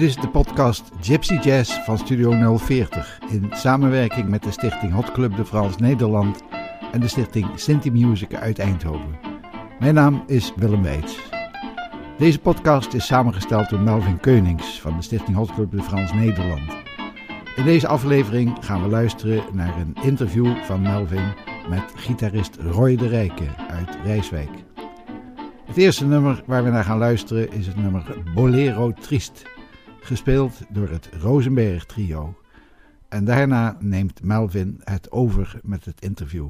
Dit is de podcast Gypsy Jazz van Studio 040 in samenwerking met de stichting Hot Club de Frans Nederland en de stichting Sinti Music uit Eindhoven. Mijn naam is Willem Weits. Deze podcast is samengesteld door Melvin Keunings van de stichting Hot Club de Frans Nederland. In deze aflevering gaan we luisteren naar een interview van Melvin met gitarist Roy de Rijke uit Rijswijk. Het eerste nummer waar we naar gaan luisteren is het nummer Bolero Trist, gespeeld door het Rosenberg Trio. En daarna neemt Melvin het over met het interview.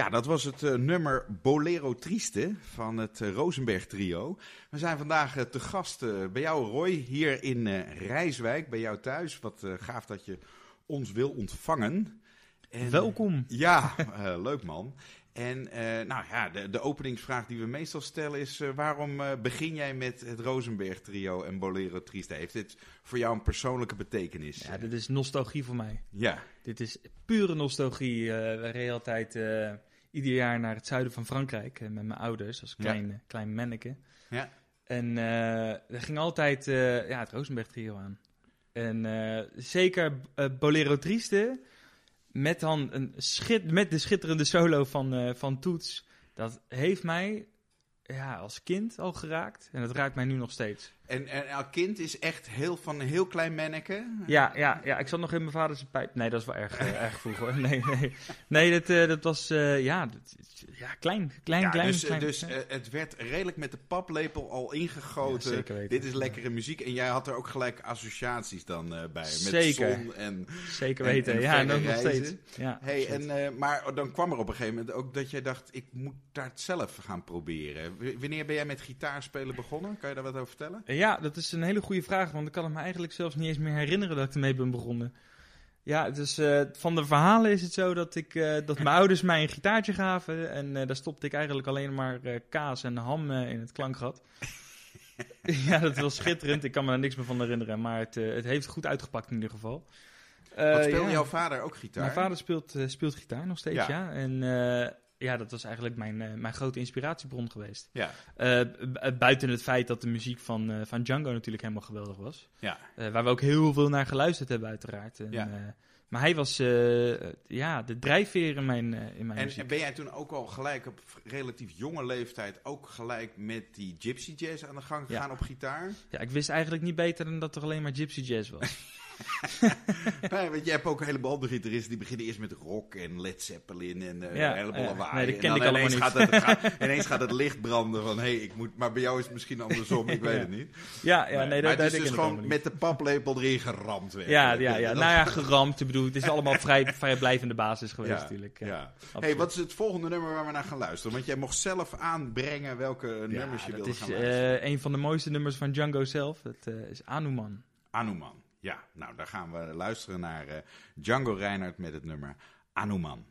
Ja, dat was het uh, nummer Bolero Triste van het uh, Rosenberg Trio. We zijn vandaag uh, te gast bij jou, Roy, hier in Rijswijk, bij jou thuis. Wat gaaf dat je ons wil ontvangen. En, Welkom. Ja, leuk man. En nou ja, de, de, openingsvraag die we meestal stellen is: waarom begin jij met het Rosenberg Trio en Bolero Triste? Heeft dit voor jou een persoonlijke betekenis? Ja, dit is nostalgie voor mij. Ja. Dit is pure nostalgie. we reden altijd ieder jaar naar het zuiden van Frankrijk met mijn ouders als klein, ja. klein manneke. Ja. En er ging altijd ja, het Rosenberg Trio aan. En zeker Bolero Triste met dan een schit, met de schitterende solo van, van Toets. Dat heeft mij ja, als kind al geraakt. En dat raakt mij nu nog steeds. En, en kind is echt heel van een heel klein manneke? Ja, ja, ja, ik zat nog in mijn vaders pijp. Nee, dat is wel erg, uh, erg vroeg hoor. Nee, nee. nee dat, uh, dat was uh, ja, dat, ja, klein, klein, ja, klein. Dus, klein, dus het werd redelijk met de paplepel al ingegoten. Ja, Dit is lekkere muziek. En jij had er ook gelijk associaties dan bij. Met zeker. zon en Zeker weten, en, en ja, nog steeds. Ja, hey, en, maar dan kwam er op een gegeven moment ook dat jij dacht, ik moet daar zelf gaan proberen. W wanneer ben jij met gitaarspelen begonnen? Kan je daar wat over vertellen? Ja, dat is een hele goede vraag, want ik kan het me eigenlijk zelfs niet eens meer herinneren dat ik ermee ben begonnen. Ja, dus uh, van de verhalen is het zo dat, ik, uh, dat mijn ouders mij een gitaartje gaven. En uh, daar stopte ik eigenlijk alleen maar kaas en ham in het klankgat. ja, dat was schitterend. Ik kan me er niks meer van herinneren. Maar het, het heeft goed uitgepakt in ieder geval. Wat speelde ja. jouw vader ook gitaar? Mijn vader speelt, speelt gitaar nog steeds, ja. ja. En ja, dat was eigenlijk mijn, uh, mijn grote inspiratiebron geweest. Ja. Uh, buiten het feit dat de muziek van, uh, van Django natuurlijk helemaal geweldig was. Ja. waar we ook heel veel naar geluisterd hebben, uiteraard. En, ja. maar hij was ja, de drijfveer in mijn, in mijn en, muziek. En ben jij toen ook al gelijk op relatief jonge leeftijd ook gelijk met die gypsy jazz aan de gang gegaan Ja. op gitaar? Ja, ik wist eigenlijk niet beter dan dat er alleen maar gypsy jazz was. nee, want je hebt ook een heleboel andere gitaristen die beginnen eerst met rock en Led Zeppelin en uh, Ja, een heleboel lawaai. Nee, dat En ken dan ik ineens niet. Gaat het, gaat, ineens gaat het licht branden van, hé, hey, ik moet... Maar bij jou is het misschien andersom, ik weet Ja. het niet. ja, ja, nee, maar dat, het dat is dus gewoon met de paplepel erin geramd. Ja, ja, ja. Nou ja, geramd. Ik bedoel, het is allemaal vrij, vrijblijvende basis geweest natuurlijk. ja. Hey, wat is het volgende nummer waar we naar gaan luisteren? Want jij mocht zelf aanbrengen welke nummers je wilde is gaan luisteren. eh, een van de mooiste nummers van Django zelf. Dat eh, is Anuman. Anuman. Ja, nou, daar gaan we luisteren naar eh, Django Reinhardt met het nummer Anuman.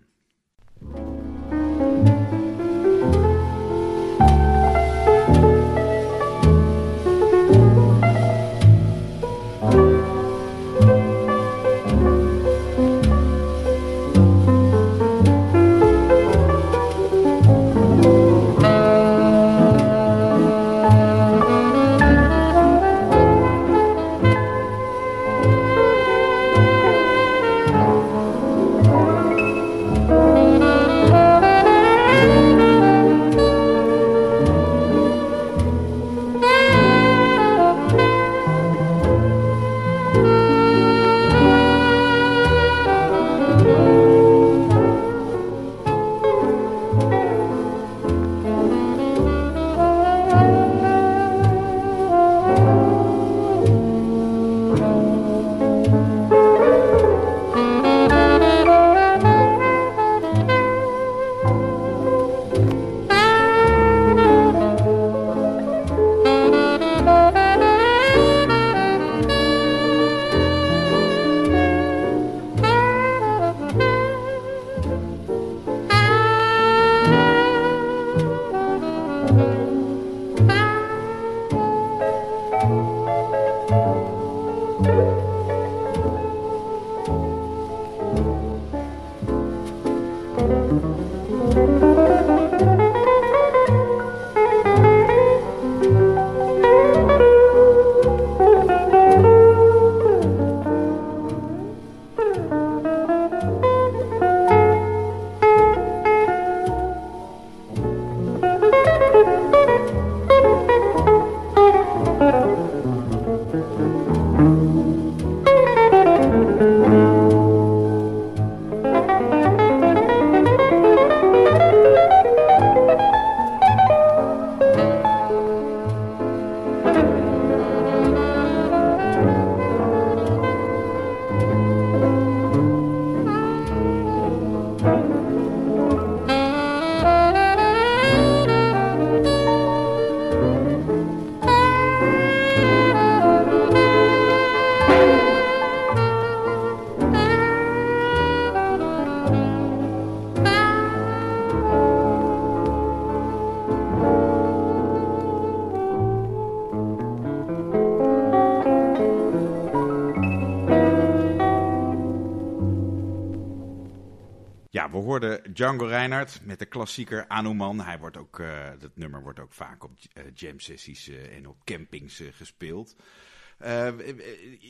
Django Reinhardt met de klassieker Anoman. Hij wordt ook, uh, dat nummer wordt ook vaak op uh, jam sessies uh, en op campings gespeeld.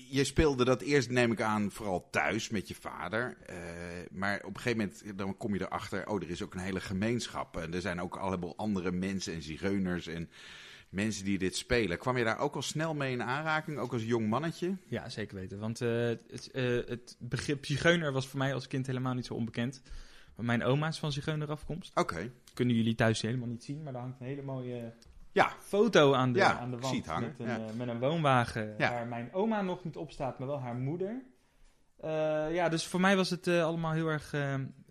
je speelde dat eerst, neem ik aan, vooral thuis met je vader. maar op een gegeven moment dan kom je erachter, oh, er is ook een hele gemeenschap. En er zijn ook al heleboel andere mensen en zigeuners en mensen die dit spelen. Kwam je daar ook al snel mee in aanraking, ook als jong mannetje? Ja, zeker weten. Want het, uh, het, begrip zigeuner was voor mij als kind helemaal niet zo onbekend. Mijn oma is van zigeuner afkomst. Oké. Okay. Kunnen jullie thuis helemaal niet zien, maar daar hangt een hele mooie ja. foto aan de, ja, aan de wand. Met een, ja. uh, met een woonwagen waar mijn oma nog niet op staat, maar wel haar moeder. ja, dus voor mij was het allemaal heel erg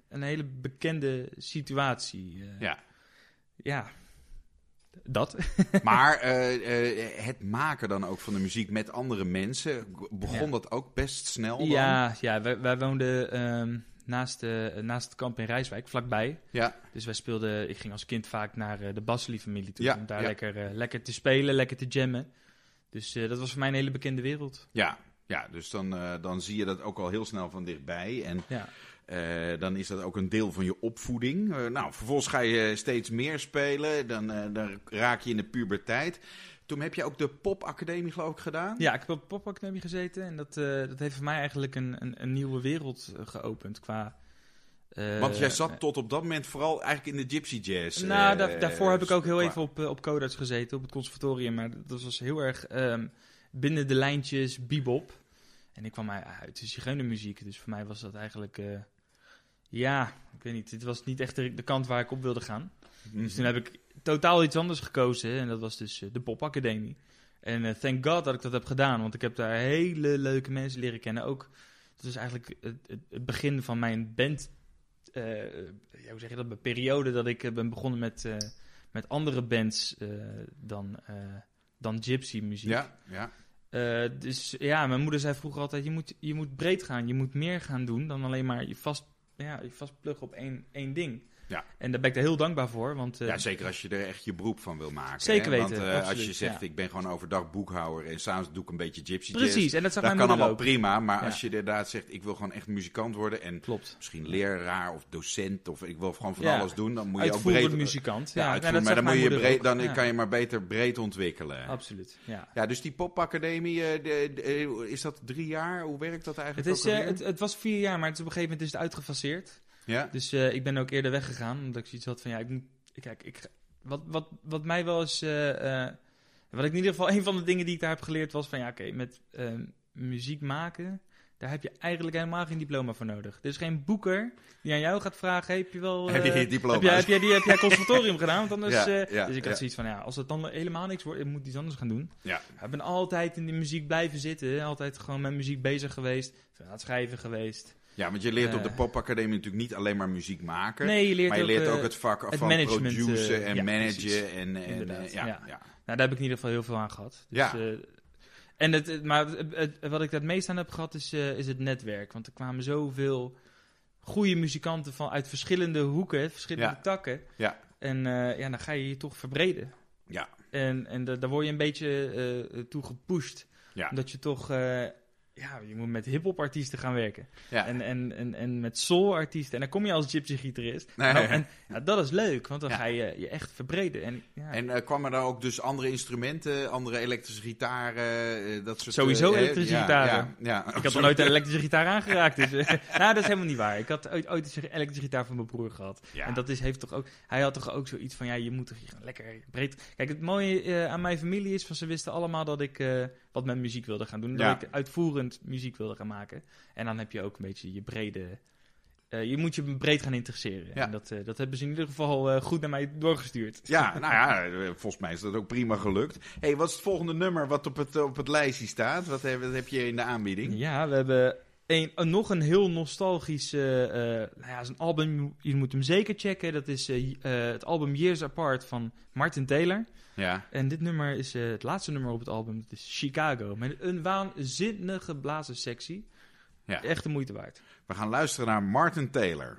een hele bekende situatie. ja. Ja, dat. maar het maken dan ook van de muziek met andere mensen, begon dat ook best snel? Dan? Ja, ja wij, wij woonden um, naast, uh, naast het kamp in Rijswijk, vlakbij. Ja. Dus wij speelden, ik ging als kind vaak naar de Basselie-familie toe, ja. om daar lekker, lekker te spelen, lekker te jammen. Dus dat was voor mij een hele bekende wereld. Ja, ja dus dan, dan zie je dat ook al heel snel van dichtbij. En ja. Uh, dan is dat ook een deel van je opvoeding. Uh, nou, vervolgens ga je steeds meer spelen. Dan, uh, dan raak je in de puberteit. Toen heb je ook de popacademie, geloof ik, gedaan? Ja, ik heb op de popacademie gezeten. En dat, dat heeft voor mij eigenlijk een, een, een nieuwe wereld geopend qua... Want jij zat tot op dat moment vooral eigenlijk in de gypsy jazz. Nou, daar, daarvoor heb ik ook heel even op, op gezeten, op het conservatorium. Maar dat was heel erg um, binnen de lijntjes bebop. En ik kwam uit de zigeunermuziek, dus voor mij was dat eigenlijk ja, ik weet niet. Dit was niet echt de, kant waar ik op wilde gaan. Dus toen heb ik totaal iets anders gekozen. En dat was dus uh, de popacademie. En uh, thank God dat ik dat heb gedaan. Want ik heb daar hele leuke mensen leren kennen. Ook, dat is eigenlijk het, het, begin van mijn band... Uh, ja, hoe zeg je dat? Mijn periode dat ik ben begonnen met, met andere bands dan, dan gypsy muziek. Ja, ja. dus ja, mijn moeder zei vroeger altijd: je moet, je moet breed gaan, je moet meer gaan doen dan alleen maar je vast ja, je vastpluggen op één, één ding. Ja. En daar ben ik er heel dankbaar voor. Want, uh, ja, zeker als je er echt je beroep van wil maken. Zeker hè? weten. Want uh, als je zegt, ik ben gewoon overdag boekhouder en s'avonds doe ik een beetje gypsy Precies, jazz, en dat, dat kan allemaal ook. prima. Maar ja. als je inderdaad zegt, ik wil gewoon echt muzikant worden en Klopt. misschien leraar of docent of ik wil gewoon van alles doen, dan moet je ook breed... muzikant. Ja, ja maar dan, moet je breed, dan kan je maar beter breed ontwikkelen. Absoluut, ja. Ja, dus die popacademie, de, de, is dat drie jaar? Hoe werkt dat eigenlijk het, is, het, het, was vier jaar, maar op een gegeven moment is het uitgefaseerd. Ja. Dus uh, ik ben ook eerder weggegaan, omdat ik zoiets had van ja, ik moet. Kijk, ik, wat, wat, wat mij wel eens. Uh, uh, wat ik in ieder geval, een van de dingen die ik daar heb geleerd was van ja, oké, okay, met muziek maken. Daar heb je eigenlijk helemaal geen diploma voor nodig. Er is geen boeker die aan jou gaat vragen: heb je wel. heb je diploma? Heb jij, heb jij, die, heb jij conservatorium gedaan? Want anders. Ja, ja, dus ik had zoiets van: ja, als het dan helemaal niks wordt, ik moet iets anders gaan doen. Ja. Ik ben altijd in de muziek blijven zitten. Altijd gewoon met muziek bezig geweest. Aan het schrijven geweest. Ja, want je leert op de popacademie natuurlijk niet alleen maar muziek maken. Nee, je leert maar je ook, leert ook het vak het van produceren en ja, managen. En, en, ja, ja. Nou, daar heb ik in ieder geval heel veel aan gehad. Dus, ja. En het, maar het, wat ik het meest aan heb gehad is, is het netwerk. Want er kwamen zoveel goede muzikanten van, uit verschillende hoeken, verschillende ja. takken. Ja. En uh, ja, dan ga je je toch verbreden. Ja. En, en da, daar word je een beetje toe gepusht. Ja. Omdat je toch ja, je moet met hip-hop artiesten gaan werken. Ja. En, en, en, en met soul artiesten. En dan kom je als gypsy gitarist. Nee, nou, en ja, dat is leuk, want dan Ja. ga je je echt verbreden. En, ja, En eh, kwamen er ook dus andere instrumenten, andere elektrische gitaren, eh, dat soort Sowieso eh, elektrische gitaren. Ja, ja. ik had nog nooit een elektrische gitaar aangeraakt. Dus, nou, dat is helemaal niet waar. Ik had ooit, ooit een elektrische gitaar van mijn broer gehad. Ja. En dat is, heeft toch ook, hij had toch ook zoiets van, ja, je moet toch lekker breed... Kijk, het mooie aan mijn familie is, van ze wisten allemaal dat ik wat met muziek wilde gaan doen. Ja. Dat ik uitvoerend muziek wilde gaan maken. En dan heb je ook een beetje je brede... eh, je moet je breed gaan interesseren. Ja. En dat, eh, dat hebben ze in ieder geval eh, goed naar mij doorgestuurd. Ja, nou ja, volgens mij is dat ook prima gelukt. hey, wat is het volgende nummer wat op het, op het lijstje staat? Wat heb, wat heb je in de aanbieding? Ja, we hebben een, een- nog een heel nostalgisch... eh, nou ja, is een album, je moet hem zeker checken. Dat is eh, eh, het album Years Apart van Martin Taylor. Ja, En dit nummer is het laatste nummer op het album. Dat is Chicago. Met een waanzinnige blazerssectie. Ja. Echt de moeite waard. we gaan luisteren naar Martin Taylor.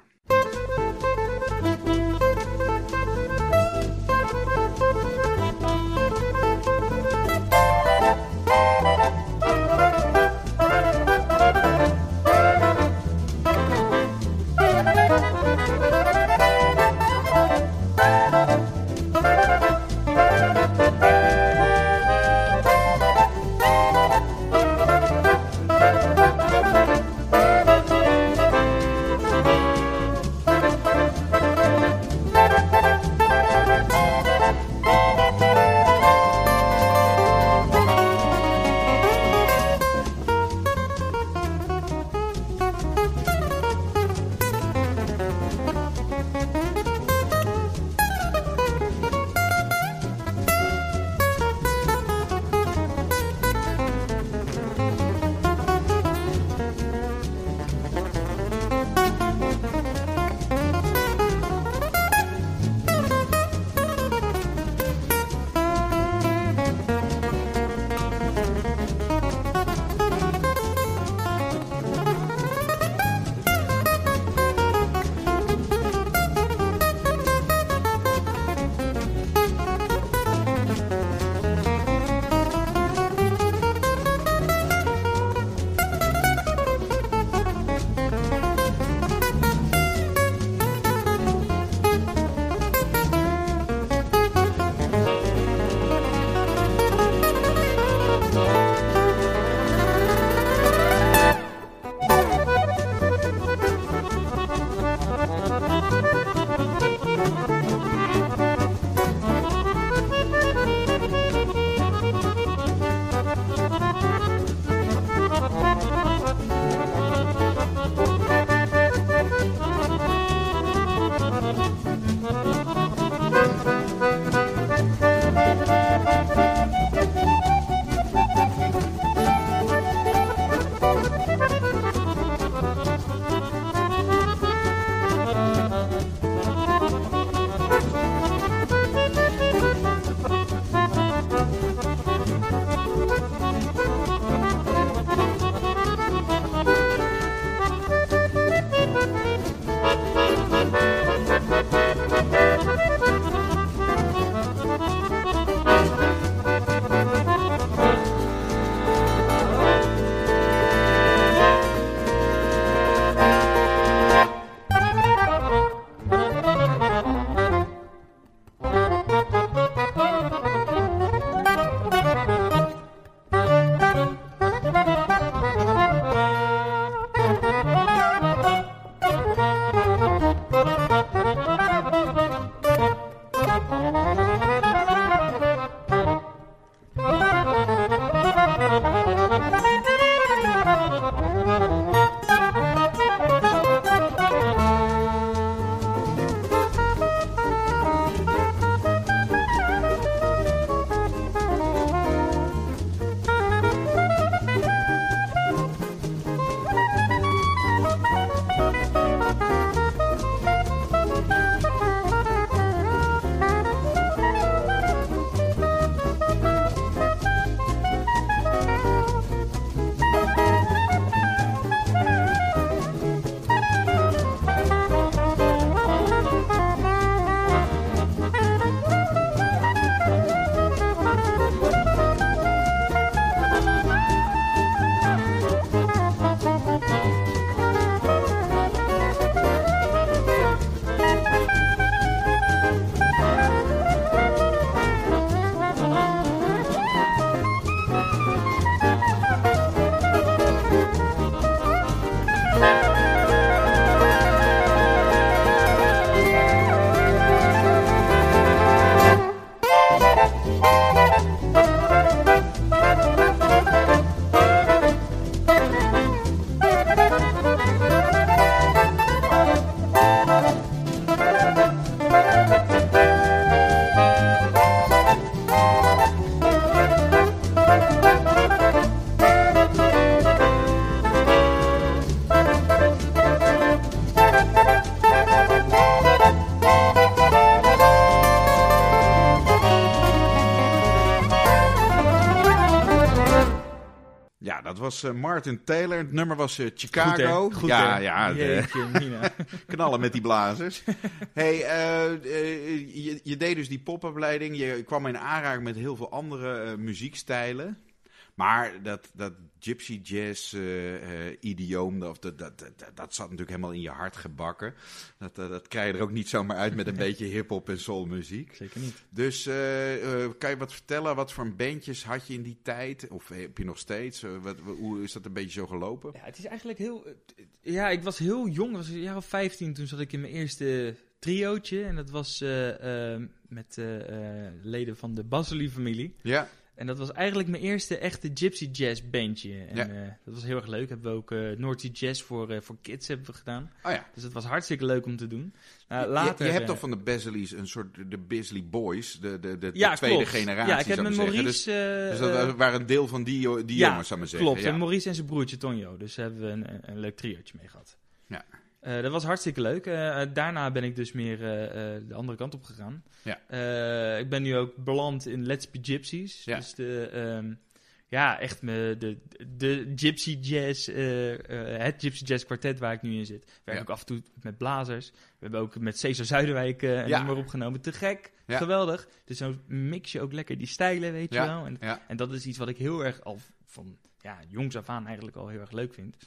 Was eh, Martin Taylor. Het nummer was eh, Chicago. Goed, hè? Goed, ja, hè? ja. Jeetje, knallen met die blazers. hey, eh, je, je deed dus die popopleiding. Je kwam in aanraking met heel veel andere muziekstijlen. Maar dat, dat gypsy jazz eh, eh, idioom, dat, dat, dat, dat, zat natuurlijk helemaal in je hart gebakken. Dat, dat, dat krijg je er ook niet zomaar uit met een beetje hip-hop en soulmuziek. Zeker niet. Dus eh, eh, kan je wat vertellen? Wat voor bandjes had je in die tijd? Of heb je nog steeds? Eh, wat, hoe is dat een beetje zo gelopen? Ja, het is eigenlijk heel... Ja, ik was heel jong. Ik was een jaar of 15. Toen zat ik in mijn eerste triootje. En dat was eh, eh, met eh, eh, leden van de Basely-familie. Ja, En dat was eigenlijk mijn eerste echte gypsy jazz bandje. En Ja. eh, dat was heel erg leuk. Hebben we ook Naughty Jazz voor, eh, voor kids hebben we gedaan. oh ja. Dus het was hartzitdje leuk om te doen. Nou, Je- later, je, je hebt toch van de Beasleys een soort de Beasley Boys, de, de, de, ja, de tweede klopt. generatie. Ja, ik heb met. Dus, Maurice... eh, dus dat wa- waren een deel van die, die jongens, zou ik maar zeggen. Klopt, en Maurice en zijn broertje Tonjo. Dus hebben we een, een, een leuk triootje mee gehad. Eh, dat was hartstikke leuk. Eh, eh, daarna ben ik dus meer de andere kant op gegaan. Ja. Ik ben nu ook beland in Let's Be Gypsies. Ja. Dus de, ehm, ja, echt me, de, de Gypsy Jazz, het Gypsy Jazz kwartet waar ik nu in zit. Werk Ja. ook af en toe met blazers. We hebben ook met Cesar Zuiderwijk een Ja. nummer opgenomen. Te gek, geweldig. Dus zo mix je ook lekker die stijlen, weet je wel. En en dat is iets wat ik heel erg al van ja, jongs af aan eigenlijk al heel erg leuk vind.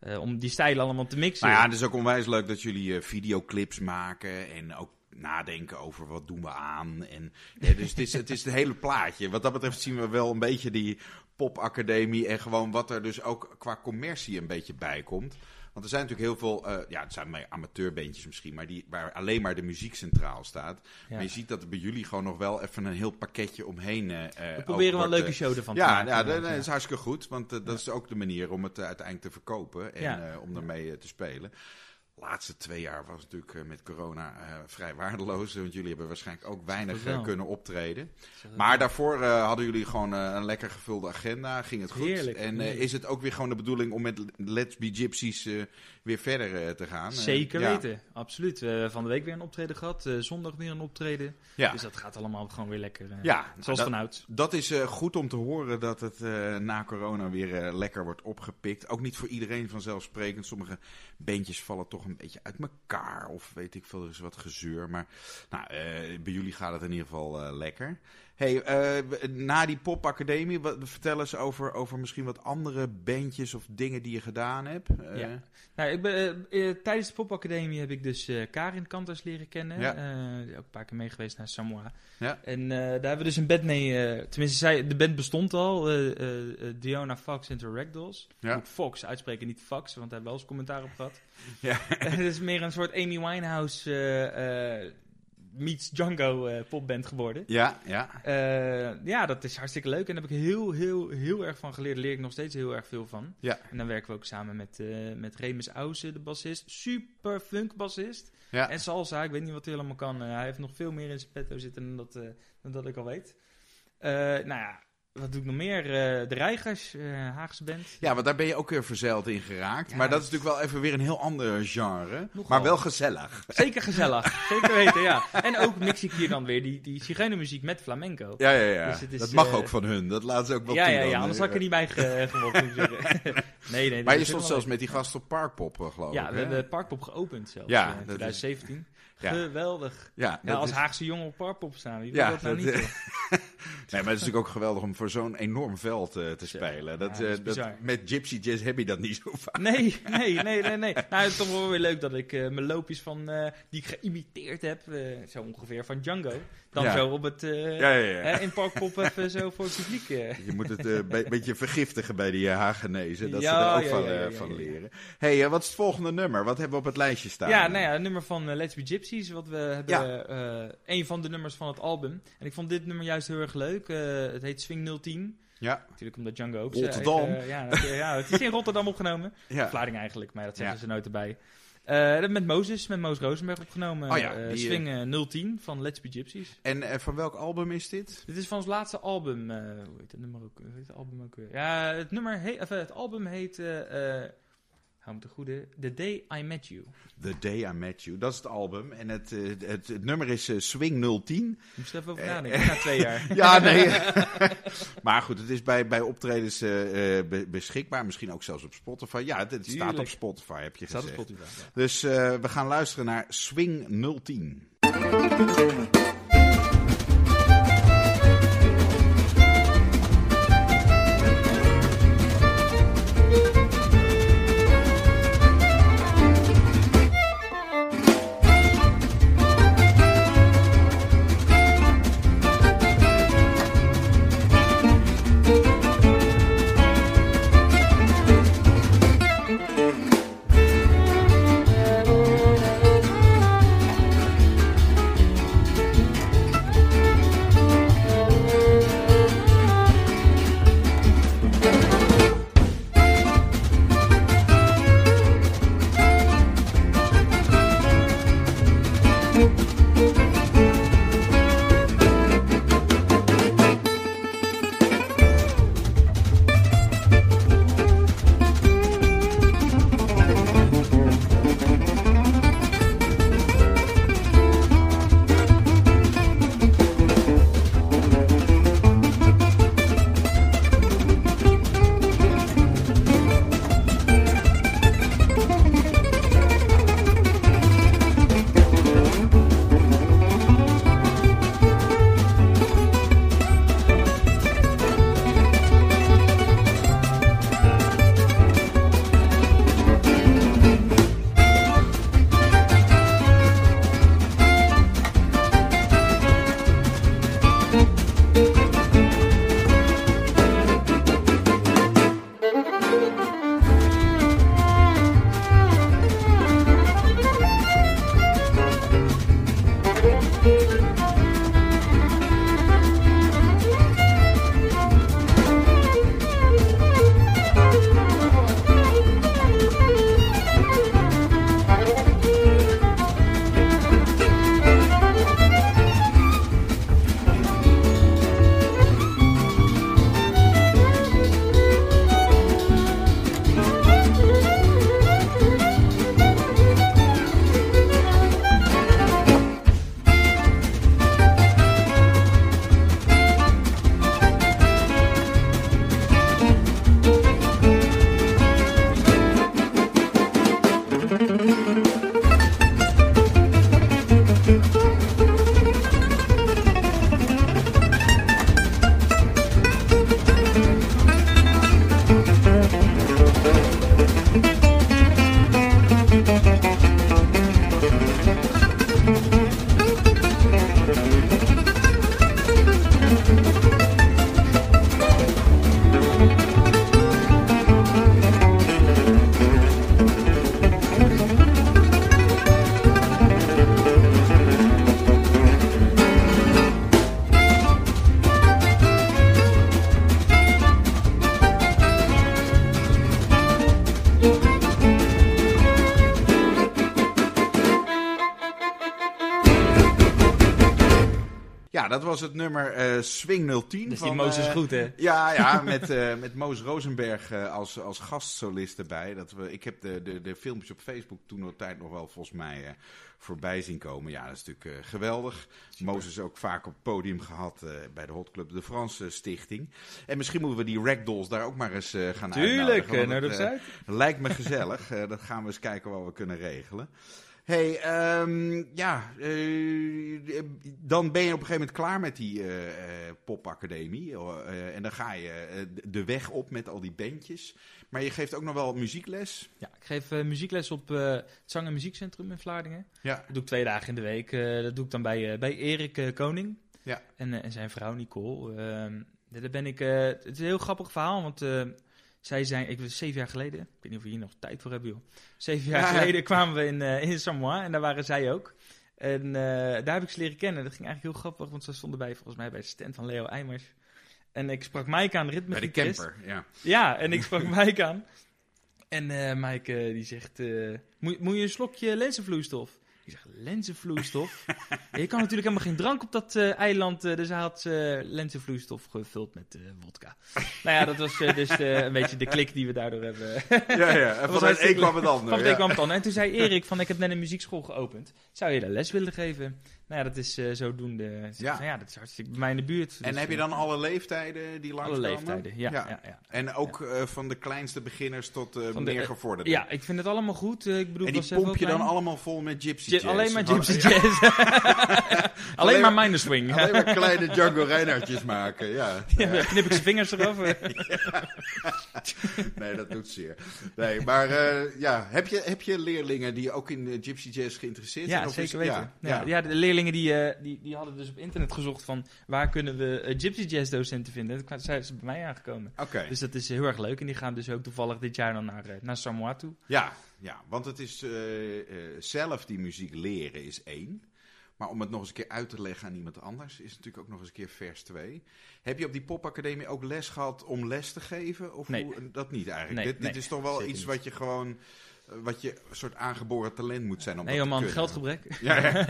Eh, om die stijlen allemaal te mixen. Nou ja, het is ook onwijs leuk dat jullie eh, videoclips maken en ook nadenken over wat doen we aan. En, dus het is, het is het hele plaatje. Wat dat betreft zien we wel een beetje die popacademie en gewoon wat er dus ook qua commercie een beetje bij komt. Want er zijn natuurlijk heel veel, eh, ja, het zijn meer amateurbandjes misschien, maar die, waar alleen maar de muziek centraal staat. Ja. Maar je ziet dat er bij jullie gewoon nog wel even een heel pakketje omheen eh We proberen wel een leuke show ervan te ja, maken. ja, dat, is hartstikke goed. Want dat is ook de manier om het uiteindelijk te verkopen en om eh, te spelen. Laatste twee jaar was natuurlijk eh, met corona eh, vrij waardeloos. Want jullie hebben waarschijnlijk ook weinig eh, kunnen optreden. Maar daarvoor hadden jullie gewoon een lekker gevulde agenda. Ging het goed. Heerlijk, en is het ook weer gewoon de bedoeling om met Let's Be Gypsies weer verder te gaan? Zeker ja. weten, absoluut. We hebben van de week weer een optreden gehad, eh, zondag weer een optreden. Ja. Dus dat gaat allemaal gewoon weer lekker. Ja, zoals dat- vanouds. Dat is goed om te horen dat het na corona weer lekker wordt opgepikt. Ook niet voor iedereen vanzelfsprekend. Sommige bandjes vallen toch een beetje uit elkaar. Of weet ik veel, er is wat gezeur. Maar nou, eh, bij jullie gaat het in ieder geval eh, lekker. Hey, eh, na die popacademie, wat, vertel eens over, over misschien wat andere bandjes of dingen die je gedaan hebt. Eh, Ja. Nou, ik ben, eh, eh, tijdens de popacademie heb ik dus eh, Karin Kanters leren kennen. Ja. Eh, ook een paar keer mee geweest naar Samoa. Ja. En eh, daar hebben we dus een band mee... eh, tenminste, zij, de band bestond al. eh eh, eh, Diona Fox en the Ragdolls. Ja. Moet Fox uitspreken, niet Fox, want daar hebben we wel eens commentaar op gehad. Ja. Het is meer een soort Amy Winehouse eh, eh, meets Django eh, popband geworden. Ja, ja. Eh, ja, dat is hartstikke leuk. En daar heb ik heel, heel, heel erg van geleerd. Daar leer ik nog steeds heel erg veel van. Ja. En dan werken we ook samen met, eh met Remus Ausen, de bassist. Super funk bassist. ja. En salsa, ik weet niet wat hij allemaal kan. Hij heeft nog veel meer in zijn petto zitten dan dat, dan dat ik al weet. Nou ja, wat doe ik nog meer? Eh, de Reigers, eh, Haagse band. Ja, want daar ben je ook weer verzeild in geraakt. Ja. Maar dat is natuurlijk wel even weer een heel ander genre. Nogal. Maar wel gezellig. Zeker gezellig, zeker weten, ja. En ook mix ik hier dan weer die, die zigeunermuziek met flamenco. Ja, ja, ja. Dus het is, dat mag eh, ook van hun. Dat laten ze ook wel Ja, toe ja, ja, anders had ik er niet bij ge- nee, nee. Maar je stond zelfs met die gast op Parkpop, geloof Ja, ik. we hè? hebben Parkpop geopend zelfs Ja, ja, in dat is- 2017. Ja. Geweldig. Ja, als is- Haagse jongen op Parkpop staan. Wie Ja, dat nou dat- niet? Nee, maar het is natuurlijk ook geweldig om voor zo'n enorm veld eh, te spelen. Ja, Dat, dat eh, dat, met Gypsy Jazz heb je dat niet zo vaak. Nee, nee, nee, nee, nee. Nou, het is toch wel weer leuk dat ik eh, mijn loopjes van, die ik geïmiteerd heb, zo ongeveer van Django, dan zo op het, Ja, ja, ja. hè, in Parkpop even zo voor het publiek. Je moet het een be- beetje vergiftigen bij die Hagenezen. Dat ze er ook van, van leren. hey, wat is het volgende nummer? Wat hebben we op het lijstje staan? Ja, nou ja, het nummer van Let's Be Gypsies, wat we hebben, Ja. eh, een van de nummers van het album. En ik vond dit nummer juist heel erg leuk. Eh, het heet Swing 010. Ja, Natuurlijk omdat Django ook Rotterdam. eh, ja, ja, het is in Rotterdam opgenomen. ja. Vlaarding eigenlijk, maar dat zeggen ze nooit erbij. Met Moses, met Moos Rosenberg opgenomen. Oh ja, die, Swing eh, 010 van Let's Be Gypsies. En van welk album is dit? Dit is van ons laatste album. hoe heet het nummer ook? Heet het album ook weer? Ja, het nummer heet, of, het album heet. Eh, eh, te goede. The Day I Met You. The Day I Met You, dat is het album. En het, eh, het, het, nummer is eh, Swing 010. Ik moest even over nadenken, na twee jaar. Ja, nee. maar goed, het is bij, bij optredens eh, eh, be- beschikbaar. Misschien ook zelfs op Spotify. Ja, het, het staat op Spotify, heb je Staat op gezegd. Spotify. ja. Dus eh, we gaan luisteren naar Swing 010. Was het nummer eh, Swing 010. Dus van, die Mozes eh, goed, hè? Ja, ja met, eh, met Moos Rosenberg als, als gastsolist erbij. Dat we, ik heb de, de, de filmpjes op Facebook toen nog tijd nog wel volgens mij voorbij zien komen. Ja, dat is natuurlijk geweldig. Moos is ook vaak op het podium gehad eh, bij de Hot Club de France Stichting. En misschien moeten we die ragdolls daar ook maar eens gaan Tuurlijk, uitnodigen. want nou. Lijkt me gezellig. Dat gaan we eens kijken wat we kunnen regelen. Hey, ehm, ja, eh, dan ben je op een gegeven moment klaar met die eh, popacademie. en dan ga je de weg op met al die bandjes. Maar je geeft ook nog wel muziekles. Ja, ik geef muziekles op het Zang- en Muziekcentrum in Vlaardingen. Ja, Dat doe ik twee dagen in de week. Dat doe ik dan bij, bij Erik Koning. Ja. En, en zijn vrouw Nicole. Ehm, daar ben ik, het is een heel grappig verhaal, want zij zijn, ik was zeven jaar geleden, ik weet niet of we hier nog tijd voor hebben joh. Zeven jaar Ja, ja. geleden kwamen we in, eh, in Samoa en daar waren zij ook. En eh, daar heb ik ze leren kennen. Dat ging eigenlijk heel grappig, want ze stonden bij, volgens mij bij de stand van Leo Eimers. En ik sprak Mike aan, de bij de camper. Ja. Ja, en ik sprak Mike aan. En eh Mike die zegt, moet, moet je een slokje lenzenvloeistof? Ik zeg, lenzenvloeistof? je kan natuurlijk helemaal geen drank op dat eh, eiland, eh, dus hij had eh, lenzenvloeistof gevuld met vodka. nou ja, dat was dus een beetje de klik die we daardoor hebben. Ja, ja. En van het een kwam het ander. Van het ja. een kwam het ander. En toen zei Erik van, ik heb net een muziekschool geopend. Zou je daar les willen geven? Nou ja, dat is eh, zodoende. Ja. ja, dat is hartstikke bij mij in de buurt. En Dus, heb je eh, dan alle leeftijden die alle langskomen? leeftijden? Ja, Ja. ja. ja, En ook eh, van de kleinste beginners tot de- meer gevorderden? Ja, ik vind het allemaal goed. Ik bedoel, En die pomp je dan allemaal vol met gypsy Gy- jazz? Alleen maar gypsy ja. jazz. alleen maar minor swing. Alleen maar kleine Django Reinhardtjes maken, ja. Knip ik zijn vingers eraf. Nee, dat doet zeer. Nee, maar ja, heb je, heb je leerlingen die ook in gypsy jazz geïnteresseerd zijn? Ja, Of is- zeker weten. Ja. ja. de leerlingen die, eh, die, die hadden dus op internet gezocht van waar kunnen we eh, gypsy jazz docenten vinden. En toen zijn ze bij mij aangekomen. Oké, Dus dat is heel erg leuk. En die gaan dus ook toevallig dit jaar dan naar, eh, naar Samoa toe. ja, ja, want het is zelf die muziek leren is één. Maar om het nog eens een keer uit te leggen aan iemand anders is natuurlijk ook nog eens een keer vers twee. Heb je op die popacademie ook les gehad om les te geven? Of Nee. hoe, dat niet eigenlijk? Nee, dit, dit nee, is toch wel iets niet. wat je gewoon, wat je een soort aangeboren talent moet zijn om Nee, dat joh te man, geldgebrek. Ja, ja.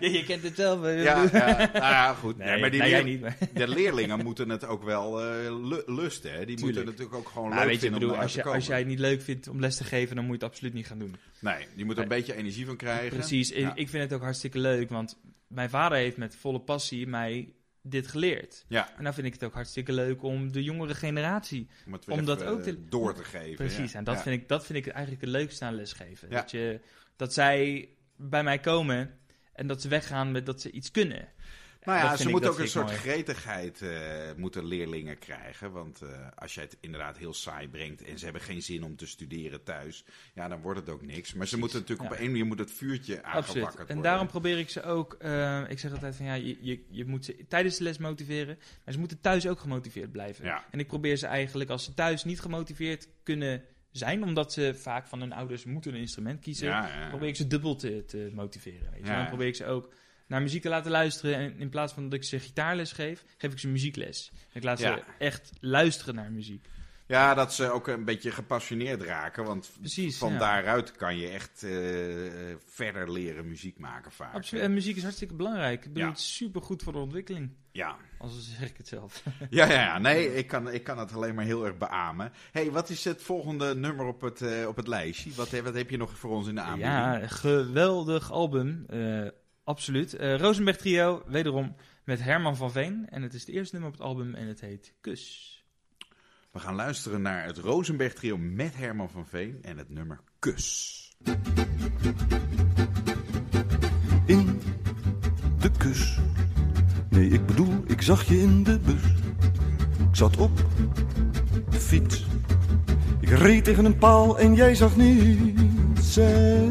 ja, je kent het zelf. eh. Ja, ja, nou ja, goed. Nee, Nee, maar die nee, jij niet. Maar, de leerlingen moeten het ook wel eh, lu- lusten. Hè? Die moeten Tuurlijk. natuurlijk ook gewoon maar leuk weet je, vinden bedoel, als, je, te komen. als jij het niet leuk vindt om les te geven, dan moet je het absoluut niet gaan doen. Nee, je moet er een beetje energie van krijgen. Precies, Ja. ik vind het ook hartstikke leuk, want mijn vader heeft met volle passie mij dit geleerd. Ja, En dan vind ik het ook hartstikke leuk om de jongere generatie om dat ook eh, te- door te geven. Precies, ja. en dat, Ja. vind ik, dat vind ik eigenlijk het leukste aan lesgeven. Dat, je, dat zij bij mij komen en dat ze weggaan met dat ze iets kunnen. Nou ja, ze moeten ook een soort mooi. gretigheid eh, moeten leerlingen krijgen. Want eh, als jij het inderdaad heel saai brengt en ze hebben geen zin om te studeren thuis, ja, dan wordt het ook niks. Maar ze moeten natuurlijk Ja. op een manier moet het vuurtje aangewakkerd Absoluut. worden. En daarom probeer ik ze ook, eh, ik zeg altijd van ja, je, je, je moet ze tijdens de les motiveren, maar ze moeten thuis ook gemotiveerd blijven. Ja. En ik probeer ze eigenlijk, als ze thuis niet gemotiveerd kunnen zijn, omdat ze vaak van hun ouders moeten een instrument kiezen, Ja, probeer ik ze dubbel te, te motiveren. Weet je? Dan probeer ik ze ook naar muziek te laten luisteren. En in plaats van dat ik ze gitaarles geef, geef ik ze muziekles. Ik laat Ja. ze echt luisteren naar muziek. Ja, dat ze ook een beetje gepassioneerd raken. Want Precies, van ja. daaruit kan je echt eh, verder leren muziek maken vaak. Absoluut. En muziek is hartstikke belangrijk. Ik bedoel, Ja. het super goed voor de ontwikkeling. Ja. Als zeg ik het zelf. Ja, ja, ja, nee, ik kan, ik kan het alleen maar heel erg beamen. hey, wat is het volgende nummer op het, eh, op het lijstje? Wat, wat heb je nog voor ons in de aanbieding? Ja, geweldig album. eh, absoluut. Eh Rosenberg Trio, wederom met Herman van Veen. En het is het eerste nummer op het album en het heet Kus. We gaan luisteren naar het Rosenberg Trio met Herman van Veen en het nummer Kus. in de kus. Nee, ik bedoel, ik zag je in de bus. Ik zat op de fiets. Ik reed tegen een paal en jij zag niets. Zij,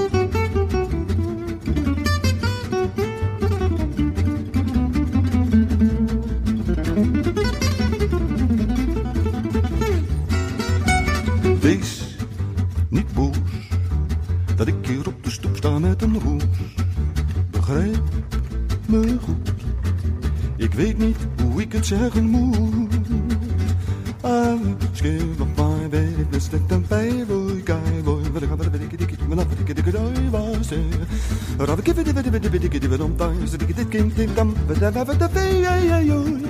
I'm scared of my baby, blessed and favored guy boy. But I can't be dicky dicky, when I put dicky dicky over, say. Or I'll it a bit of a dicky I'm tired, so dicky dicky, dum, but I'm ever the.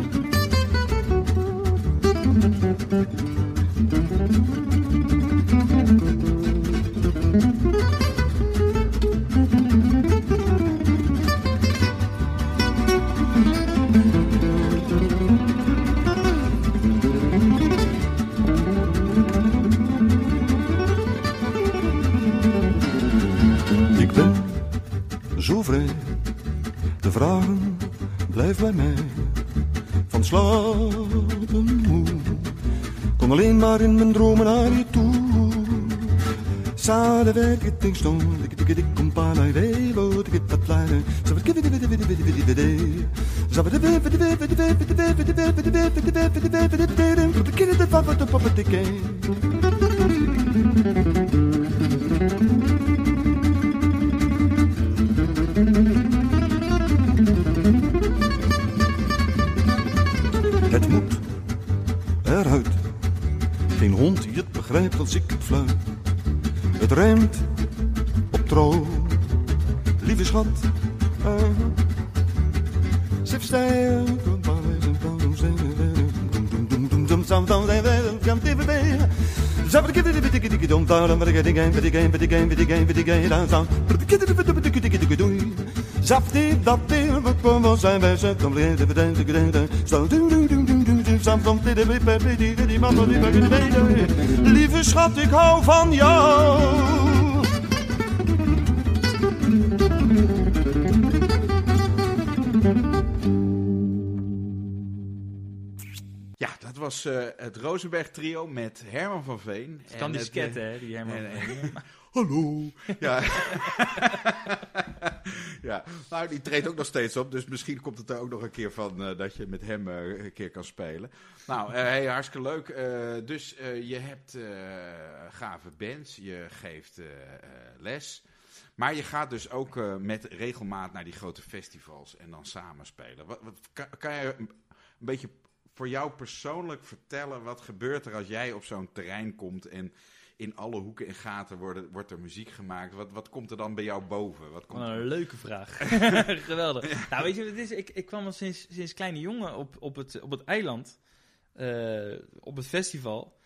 pleinen. Het moet eruit. Geen hond die het begrijpt als ik het fluit. Het rijmt schat. Uh, Zip stijl, Lieve schat, ik hou van jou. Ja, dat was eh, het Rosenberg trio met Herman van Veen. Het kan die sketten, eh, hè, die Herman. en- van Veen. Hallo. Ja. ja, nou die treedt ook nog steeds op, dus misschien komt het er ook nog een keer van eh, dat je met hem een keer kan spelen. Nou, hey, hartstikke leuk. Dus je hebt gave bands, je geeft les. Maar je gaat dus ook met regelmaat naar die grote festivals en dan samen spelen. Wat, wat, kan, kan je een beetje voor jou persoonlijk vertellen wat gebeurt er als jij op zo'n terrein komt en in alle hoeken en gaten worden, wordt er muziek gemaakt? Wat, wat komt er dan bij jou boven? Wat komt Wat er- een leuke vraag. Geweldig. Nou, weet je wat het is? Ik, ik kwam al sinds, sinds kleine jongen op, op, het, op het eiland. eh, op het festival.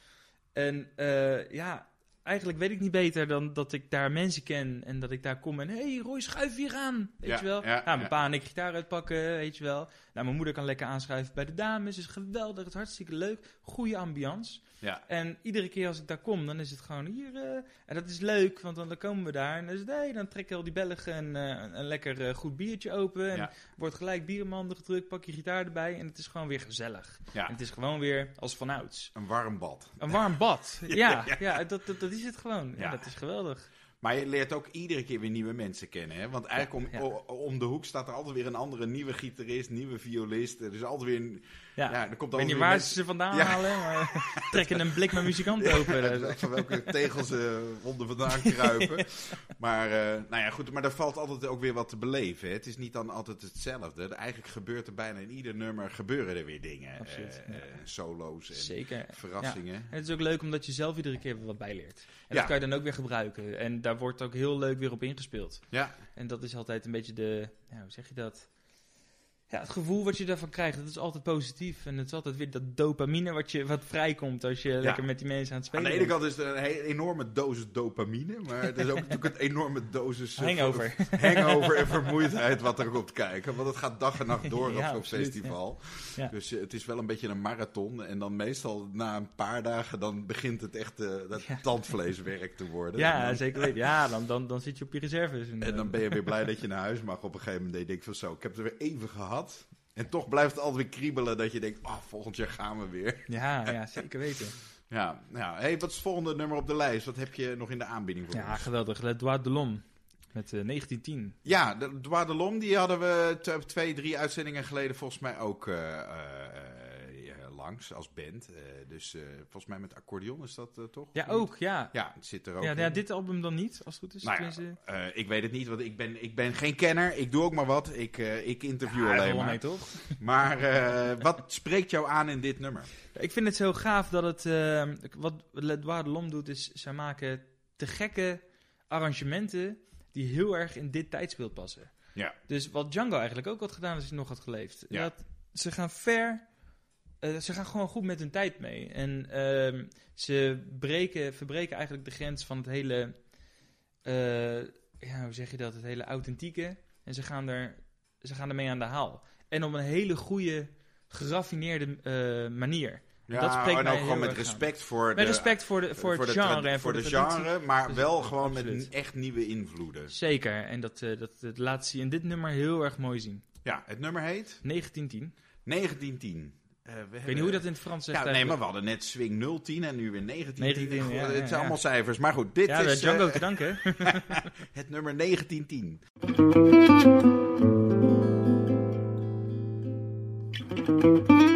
En eh, ja, eigenlijk weet ik niet beter dan dat ik daar mensen ken. En dat ik daar kom en... hey, Roy, schuif hier aan. Weet Ja, je wel? ja, Ja, mijn ja. pa en ik gitaar uitpakken, weet je wel. Nou, mijn moeder kan lekker aanschuiven bij de dames. is geweldig, het is hartstikke leuk. Goede ambiance. Ja, En iedere keer als ik daar kom, dan is het gewoon hier. eh, en dat is leuk, want dan, dan komen we daar. En dan, is het, hey, dan trekken al die Belgen een, eh, een, een lekker eh, goed biertje open. En Ja. wordt gelijk bier in mijn handen gedrukt, pak je gitaar erbij. En het is gewoon weer gezellig. ja. En het is gewoon weer als vanouds. een warm bad. Een warm bad. Ja, ja, dat, dat, dat is het gewoon. Ja, Ja. dat is geweldig. Maar je leert ook iedere keer weer nieuwe mensen kennen. Hè? Want eigenlijk om, Ja. om de hoek staat er altijd weer een andere nieuwe gitarist, nieuwe violist. Er is altijd weer een... Ja. Ja, er komt ik weet niet waar mensen- ze ze vandaan Ja. halen, maar trekken een blik met muzikanten open. Van welke tegels ze onder vandaan kruipen. Maar, eh, nou ja, goed, maar er valt altijd ook weer wat te beleven. Hè? Het is niet dan altijd hetzelfde. Eigenlijk gebeurt er bijna in ieder nummer gebeuren er weer dingen. Absoluut, Eh, eh, solo's en Zeker. verrassingen. En het is ook leuk omdat je zelf iedere keer wat bijleert. En dat kan je dan ook weer gebruiken. En daar wordt ook heel leuk weer op ingespeeld. Ja, En dat is altijd een beetje de, ja, hoe zeg je dat? Ja, het gevoel wat je daarvan krijgt, dat is altijd positief. En het is altijd weer dat dopamine wat, je, wat vrijkomt als je lekker met die mensen aan het aan spelen de ene bent. kant is het een hele enorme dosis dopamine. Maar het is ook natuurlijk een enorme dosis... eh, Hangover. hangover en vermoeidheid wat er komt kijken. Want het gaat dag en nacht door Ja, op zo'n festival. Ja. Dus eh, het is wel een beetje een marathon. En dan meestal na een paar dagen dan begint het echt eh, dat tandvleeswerk te worden. Ja, dan, zeker weten. Ja, dan, dan, dan zit je op je reserves. en dan ben je weer blij dat je naar huis mag op een gegeven moment. En je denkt van zo, ik heb het er weer even gehad. En toch blijft het altijd weer kriebelen dat je denkt, oh, volgend jaar gaan we weer. Ja, ja, zeker weten. Ja, ja. Hey, wat is het volgende nummer op de lijst? Wat heb je nog in de aanbieding voor Ja, ons? geweldig. Le Droit de l'Homme met eh, 1910. Ja, de Droit de L'Homme, die hadden we twee, drie uitzendingen geleden volgens mij ook eh, eh, eh, langs als band. Eh, dus eh, volgens mij met accordeon is dat eh, toch? Ja, ook, ja. Ja, het zit er ook Ja, ja, dit album dan niet, als het goed is. Nou ja, ik weet het niet, want ik ben, ik ben geen kenner. Ik doe ook maar wat. Ik, ik interview ja, alleen maar. mee, toch? Maar wat spreekt jou aan in dit nummer? Ik vind het zo gaaf dat het... wat de l'Homme doet, is zij maken te gekke arrangementen die heel erg in dit tijdsbeeld passen. Ja. Dus wat Django eigenlijk ook had gedaan als hij nog had geleefd. Ja. Dat, ze gaan ver... eh, ze gaan gewoon goed met hun tijd mee. En ehm, ze breken, verbreken eigenlijk de grens van het hele... eh, ja, hoe zeg je dat? Het hele authentieke. En ze gaan, er, ze gaan ermee aan de haal. En op een hele goede, geraffineerde eh, manier. Ja, Dat spreekt en ook gewoon met erg aan. respect voor Met de, respect voor, de, voor, het genre en voor, de, genre, maar Dus- wel gewoon met absoluut. echt nieuwe invloeden. Zeker. En dat, dat, dat laat ze in dit nummer heel erg mooi zien. Ja, het nummer heet 1910. 1910. Uh, ik weet niet hoe dat in het Frans zegt. Ja, nee, maar we hadden net swing 010 en nu weer 1910. 19, ja, het zijn allemaal cijfers. Maar goed, dit is... Ja, Django eh, te danken. het nummer 1910. MUZIEK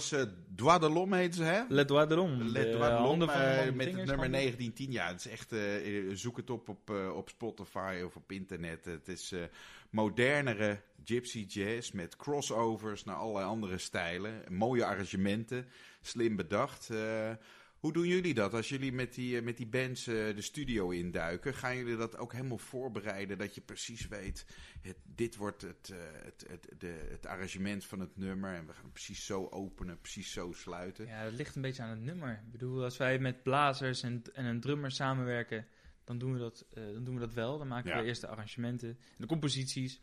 was eh Dois de Lom heette ze, hè? Le Doigt de Lom. Le De Dois de Lom, de eh, man, met het nummer van de- 1910. Ja, het is echt, eh, eh, zoek het op op, eh, op Spotify of op internet. Het is eh, modernere gypsy jazz met crossovers naar allerlei andere stijlen. Mooie arrangementen, slim bedacht. Hoe doen jullie dat als jullie met die, eh, met die bands eh, de studio induiken? Gaan jullie dat ook helemaal voorbereiden dat je precies weet, het, dit wordt het, eh, het, het, de, het arrangement van het nummer en we gaan het precies zo openen, precies zo sluiten? Ja, dat ligt een beetje aan het nummer. Ik bedoel, als wij met blazers en, en een drummer samenwerken, dan doen we dat, dan doen we dat wel. Dan maken Ja. we eerst de arrangementen, de composities.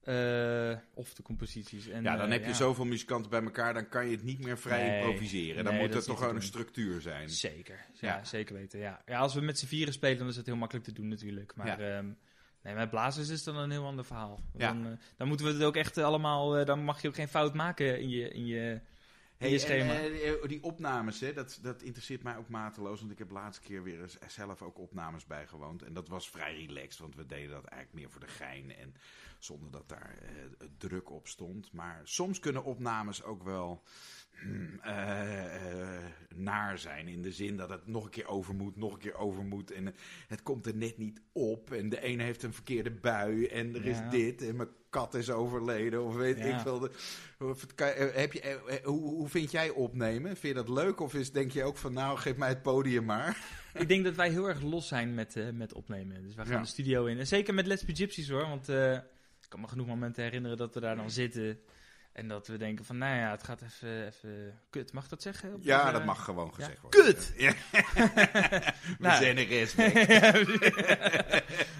Eh, of de composities. En, Ja, dan eh, heb je ja. zoveel muzikanten bij elkaar, dan kan je het niet meer vrij Nee, improviseren. Dan nee, moet er toch gewoon een structuur zijn. Zeker, ja, Ja. zeker weten. Ja. ja, als we met z'n vieren spelen, dan is het heel makkelijk te doen natuurlijk. Maar Ja. ehm, nee, met blazers is het dan een heel ander verhaal. Dan, eh, dan moeten we het ook echt allemaal, dan mag je ook geen fout maken in je, in je, je Hey, schema. en, eh, die opnames, hè, dat, dat interesseert mij ook mateloos. Want ik heb laatste keer weer eens zelf ook opnames bijgewoond. En dat was vrij relaxed, want we deden dat eigenlijk meer voor de gein. En zonder dat daar eh, druk op stond. Maar soms kunnen opnames ook wel hmm, eh, eh, naar zijn. In de zin dat het nog een keer over moet, nog een keer over moet. En het komt er net niet op. En de ene heeft een verkeerde bui. En er is dit. En mijn kat is overleden. Of weet Ja. ik veel. Of het eh, heb je, eh, eh, hoe, hoe vind jij opnemen? Vind je dat leuk? Of is, denk je ook van nou, geef mij het podium maar? Ik denk dat wij heel erg los zijn met, met opnemen. Dus wij gaan Ja. de studio in. En zeker met Let's Be Gypsies hoor. Want ik kan me genoeg momenten herinneren dat we daar dan zitten. En dat we denken van, nou ja, het gaat even, even kut. Mag dat zeggen? Ja, dat mag gewoon ja. gezegd worden. Kut! Ja. We Nou. zijn er eens.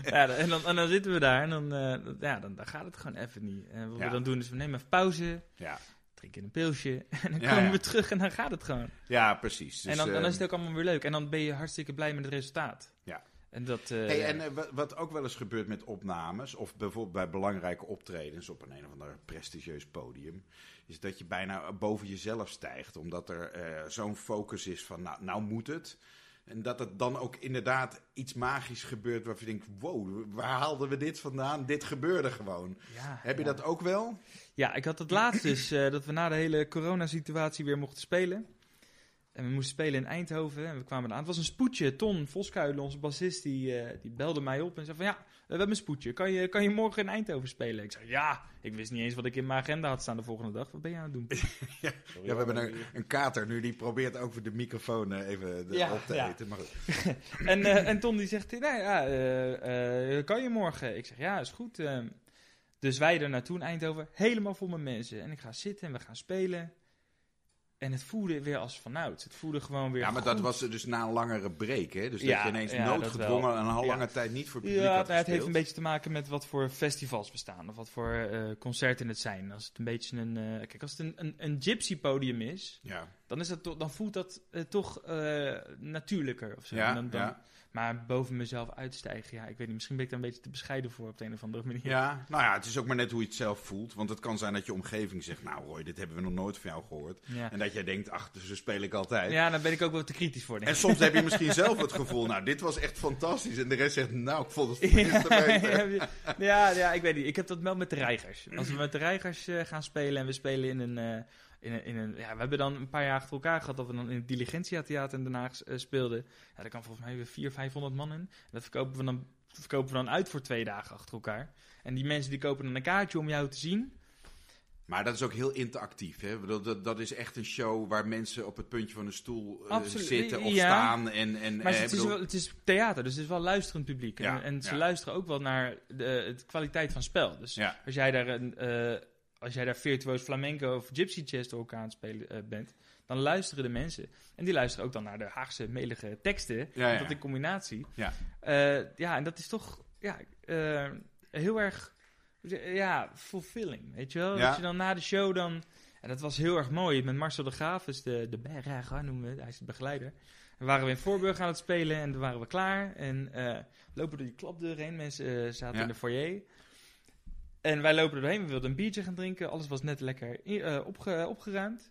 ja, en, dan, en dan zitten we daar en dan, eh, ja, dan, dan gaat het gewoon even niet. En wat Ja. we dan doen is, we nemen even pauze, Ja. drinken een pilsje en dan Ja, komen ja. we terug en dan gaat het gewoon. ja, precies. Dus, en dan, dan is het ook allemaal weer leuk. En dan ben je hartstikke blij met het resultaat. Ja. En dat... eh, Hey, en eh, wat- ook wel eens gebeurt met opnames, of bijvoorbeeld bij belangrijke optredens op een, een of ander prestigieus podium, is dat je bijna boven jezelf stijgt. Omdat er eh, zo'n focus is van, nou, nou moet het. En dat het dan ook inderdaad iets magisch gebeurt waarvan je denkt, wow, waar haalden we dit vandaan? Dit gebeurde gewoon. ja, Heb je ja. dat ook wel? Ja, ik had het laatst dus, dat we na de hele coronasituatie weer mochten spelen. En we moesten spelen in Eindhoven en we kwamen eraan. Het was een spoedje. Ton Voskuilen, onze bassist, die, eh, die belde mij op en zei van... Ja, we hebben een spoedje. Kan je, kan je morgen in Eindhoven spelen? Ik zei, ja. Ik wist niet eens wat ik in mijn agenda had staan de volgende dag. Wat ben je aan het doen? Ja, we hebben een, een kater nu, die probeert ook voor de microfoon eh, even de- Ja, op te ja. eten. Maar goed. en, eh, en Ton die zegt, nou ja, eh, eh, kan je morgen? Ik zeg, ja, is goed. ehm. dus wij er naartoe in Eindhoven, helemaal vol met mensen. En ik ga zitten en we gaan spelen. En het voelde weer als vanouds. Het voelde gewoon weer Ja, maar dat was dus na een langere break, hè? Dus Ja, dat je ineens ja, noodgedwongen een Ja. lange tijd niet voor publiek Ja, had nou, het heeft een beetje te maken met wat voor festivals bestaan. Of wat voor eh, concerten het zijn. Als het een beetje een... eh, kijk, als het een, een, een gypsy podium is... Ja, Dan, is dat dan voelt dat eh, toch natuurlijker of zo. Ja, dan, dan- ja. Maar boven mezelf uitstijgen, ja, ik weet niet. Misschien ben ik daar een beetje te bescheiden voor op de een of andere manier. ja, nou ja, het is ook maar net hoe je het zelf voelt. Want het kan zijn dat je omgeving zegt, nou Roy, dit hebben we nog nooit van jou gehoord. Ja. En dat jij denkt, ach, dus zo speel ik altijd. Ja, daar ben ik ook wel te kritisch voor. denk En soms heb je misschien zelf het gevoel, nou, dit was echt fantastisch. En de rest zegt, nou, ik vond het beter. ja, ja, ik weet niet. Ik heb dat wel met de reigers. Als we met de reigers eh, gaan spelen en we spelen in een, eh, in een, in een... Ja, we hebben dan een paar jaar achter elkaar gehad dat we dan in het Diligentia Theater in Den Haag eh, speelden. Ja, daar kan volgens mij weer 400, 500 man in. En dat verkopen we, dan, verkopen we dan uit voor twee dagen achter elkaar. En die mensen die kopen dan een kaartje om jou te zien. Maar dat is ook heel interactief. Hè? Dat, dat is echt een show waar mensen op het puntje van een stoel eh, zitten of ja. staan. En, en, Maar eh, het, is wel, het is theater, dus het is wel luisterend publiek. Ja, en en ze ja. luisteren ook wel naar de, de kwaliteit van spel. Dus als jij daar een... als jij daar virtuoos flamenco of gypsy jazz door elkaar aan het spelen eh, bent, dan luisteren de mensen. En die luisteren ook dan naar de Haagse melige teksten. Ja, ja. Dat in combinatie. Ja. Eh, ja, en dat is toch ja, eh, heel erg ja, fulfilling, weet je wel? Ja. Dat je dan na de show dan... En dat was heel erg mooi. Met Marcel de Graaf, is de, de berger noemen we. Hij is de begeleider. En waren we in Voorburg aan het spelen en toen waren we klaar. En lopen door die klapdeur heen. Mensen zaten in de foyer. En wij lopen er doorheen. We wilden een biertje gaan drinken. Alles was net lekker opge- opgeruimd.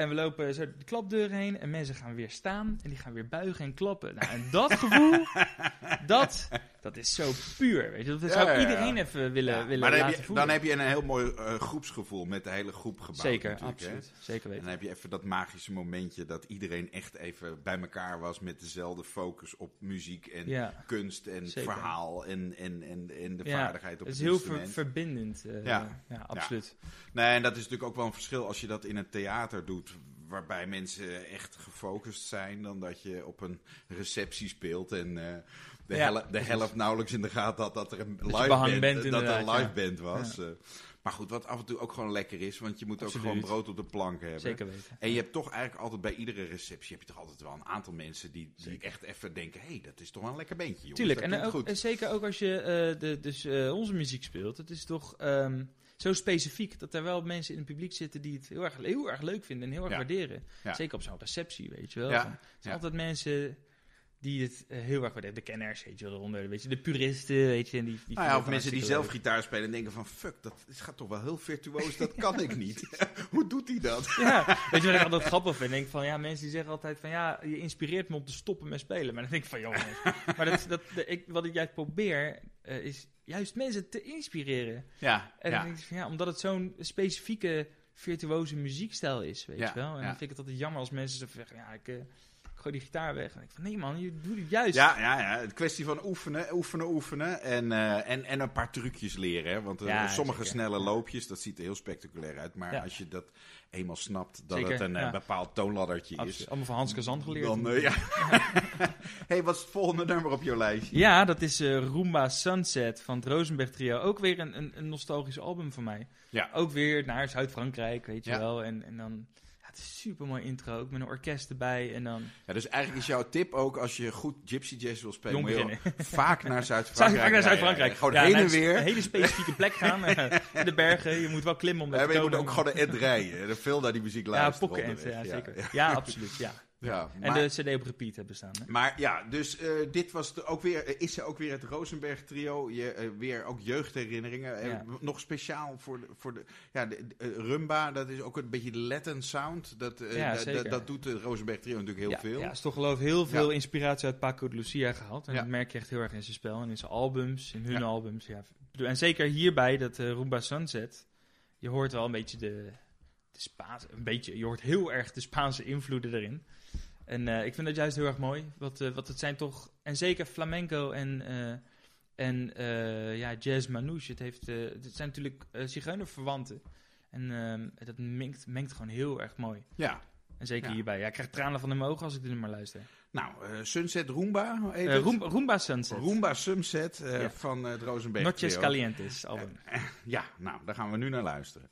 En we lopen zo de klapdeur heen en mensen gaan weer staan en die gaan weer buigen en klappen. Nou, en dat gevoel, dat, dat is zo puur. Weet je? Dat zou ja, ja. iedereen even willen, willen maar dan laten heb, je, voelen. dan heb je een heel mooi eh, groepsgevoel met de hele groep gebouwd. Zeker, hè. absoluut. Zeker En weten. dan heb je even dat magische momentje dat iedereen echt even bij elkaar was met dezelfde focus op muziek en kunst en Zeker. verhaal en, en, en, en de vaardigheid op het het, is heel ver- verbindend. eh, Ja. ja. absoluut. Nee, en dat is natuurlijk ook wel een verschil als je dat in een theater doet, waarbij mensen echt gefocust zijn, dan dat je op een receptie speelt en eh, de, Ja, hel- de helft nauwelijks in de gaten had dat er een live band, bent, dat er een live ja. band was. eh. maar goed, wat af en toe ook gewoon lekker is, want je moet Absoluut. ook gewoon brood op de plank hebben. Zeker weten. En je hebt toch eigenlijk altijd bij iedere receptie heb je toch altijd wel een aantal mensen die, die echt even denken, hé, hey, dat is toch wel een lekker beentje, jongens. Tuurlijk, en, ook, goed. en zeker ook als je eh, de, dus, eh, onze muziek speelt. Het is toch ehm, zo specifiek dat er wel mensen in het publiek zitten die het heel erg, heel erg leuk vinden en heel erg waarderen. Zeker op zo'n receptie, weet je wel. Ja, Van, er zijn ja. altijd mensen die het eh, heel erg waarderen. De kenners, weet je eronder. Weet je, de puristen, weet je. En die, die Nou ja, of mensen die zelf gitaar spelen en denken van... fuck, dat gaat toch wel heel virtuoos, dat kan ik niet. Hoe doet hij dat? Ja, weet je wat ik altijd grappig vind? Ik denk van, ja, mensen die zeggen altijd van, ja, je inspireert me om te stoppen met spelen. Maar dan denk ik van, jongens. maar dat, dat, de- ik, wat ik juist probeer, eh, is juist mensen te inspireren. Ja, En dan denk ik van, ja, omdat het zo'n specifieke virtuoze muziekstijl is, weet je wel. En dan vind ik het altijd jammer als mensen zeggen, ja, ik, eh, ik gooi die gitaar weg. En ik van, nee man, je doet het juist. Ja, ja, ja. Het kwestie van oefenen, oefenen, oefenen. En, eh, en, en een paar trucjes leren. Hè? Want eh, Ja, sommige zeker. snelle loopjes, dat ziet er heel spectaculair uit. Maar Ja. als je dat eenmaal snapt, dat Zeker, het een eh, ja. bepaald toonladdertje Absoluut. is. Allemaal van Hans Kazan geleerd. Dan, ja. hey, wat is het volgende nummer op jouw lijstje? Ja, dat is Roomba Sunset van het Rosenberg Trio. Ook weer een, een, een nostalgisch album van mij. Ja. Ook weer naar Zuid-Frankrijk, weet je wel. En, en dan, het is een super mooi intro, ook met een orkest erbij. En dan Ja, dus eigenlijk is jouw tip ook, als je goed Gypsy Jazz wil spelen, moet je vaak naar Zuid-Frankrijk Zuid-Frankrijk naar. Zuid-Frankrijk. Gewoon Ja, heen en weer. Een hele specifieke plek gaan. in de bergen. Je moet wel klimmen om daar Ja, te maar je komen. moet ook gewoon een end rijden. En veel naar die muziek Ja, luisteren. onderweg. ja, zeker. Ja, Ja, absoluut, ja. Ja. En maar, de cd op repeat hebben staan. Hè? maar ja, dus eh, dit was de- ook weer, eh, is er ook weer het Rosenberg trio. Je, eh, weer ook jeugdherinneringen. Ja. nog speciaal voor de, voor de, ja, de, Rumba, dat is ook een beetje de Latin sound. Dat, Ja, dat- doet het Rosenberg trio natuurlijk heel ja, veel. Ja, is toch geloof ik heel veel inspiratie uit Paco de Lucia gehaald. En dat merk je echt heel erg in zijn spel en in zijn albums, in hun albums. Ja. En zeker hierbij, dat Roomba Sunset, je hoort wel een beetje de, de Spaanse, een beetje, je hoort heel erg de Spaanse invloeden erin. En eh, ik vind dat juist heel erg mooi, wat, eh, wat het zijn toch, en zeker flamenco en, eh, en ja, jazz manouche, het, heeft, het zijn natuurlijk uh, zigeunerverwanten. En dat mengt, mengt gewoon heel erg mooi. Ja. En zeker Ja. hierbij. Ja, ik krijg tranen van in mijn ogen als ik dit nummer luister. Nou, eh, Sunset Roomba het. Roomba, Roomba Sunset. Roomba Sunset Ja. van het Rosenberg Noches. Calientes album. Ja, nou, daar gaan we nu naar luisteren.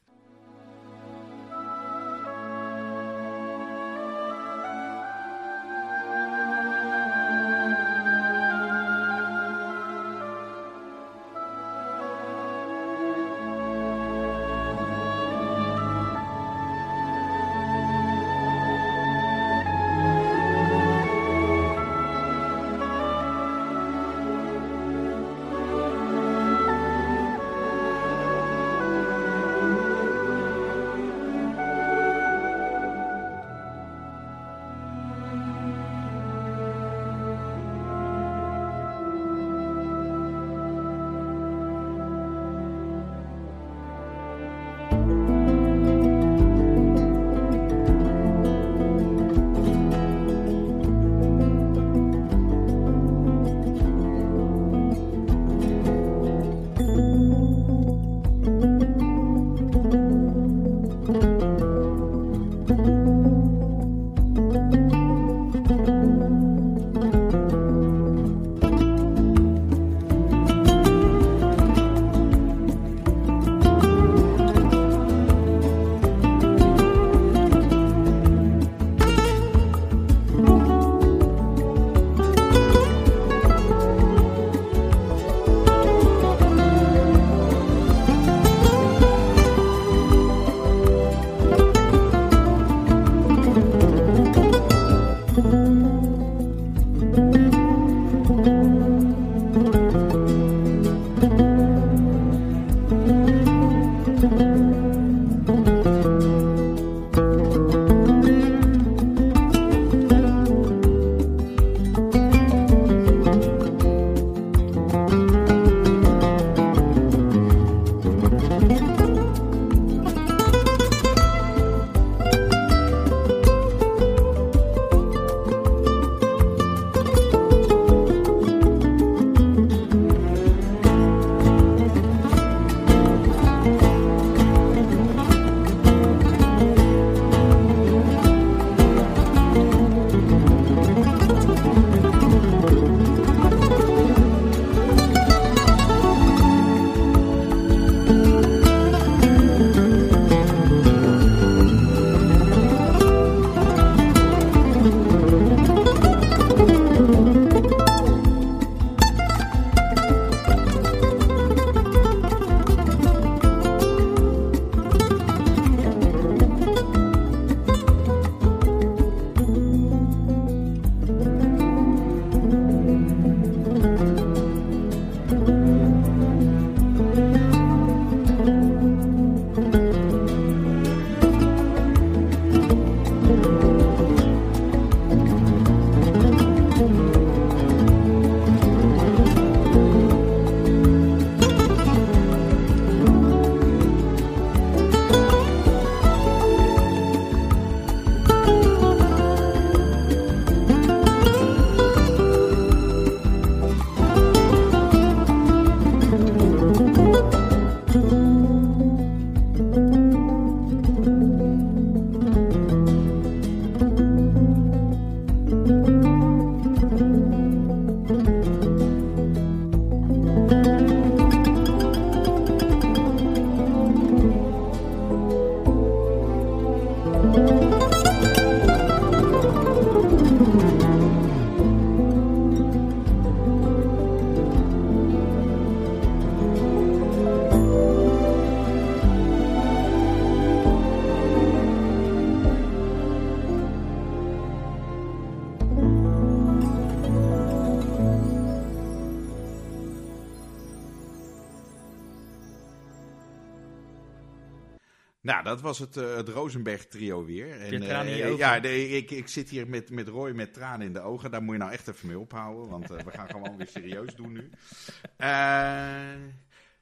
Was het, uh, het Rosenberg trio weer. En, ogen? Ja, ik, ik zit hier met, met Roy met tranen in de ogen. Daar moet je nou echt even mee ophouden, want we gaan gewoon weer serieus doen nu.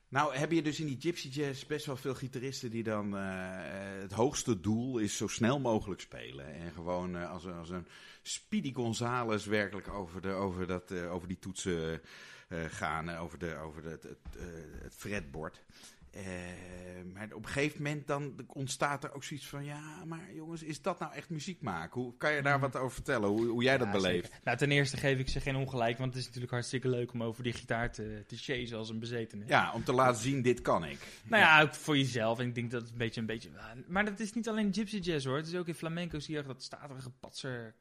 nou, heb je dus in die Gypsy Jazz best wel veel gitaristen die dan het hoogste doel is zo snel mogelijk spelen. En gewoon als, als een Speedy Gonzales werkelijk over, de, over, dat, over die toetsen gaan, over, de, over de, het, het, het fretbord. Uh, maar op een gegeven moment dan ontstaat er ook zoiets van... ja, maar jongens, is dat nou echt muziek maken? Hoe, kan je daar wat over vertellen, hoe, hoe jij dat beleeft? Nou, ten eerste geef ik ze geen ongelijk... want het is natuurlijk hartstikke leuk om over die gitaar te, te chasen als een bezetene. Ja, om te laten zien, dit kan ik. Nou ja, ook voor jezelf. En ik denk dat het een beetje... Een beetje maar dat is niet alleen gypsy jazz, hoor. Het is ook in flamenco zie je dat statige patser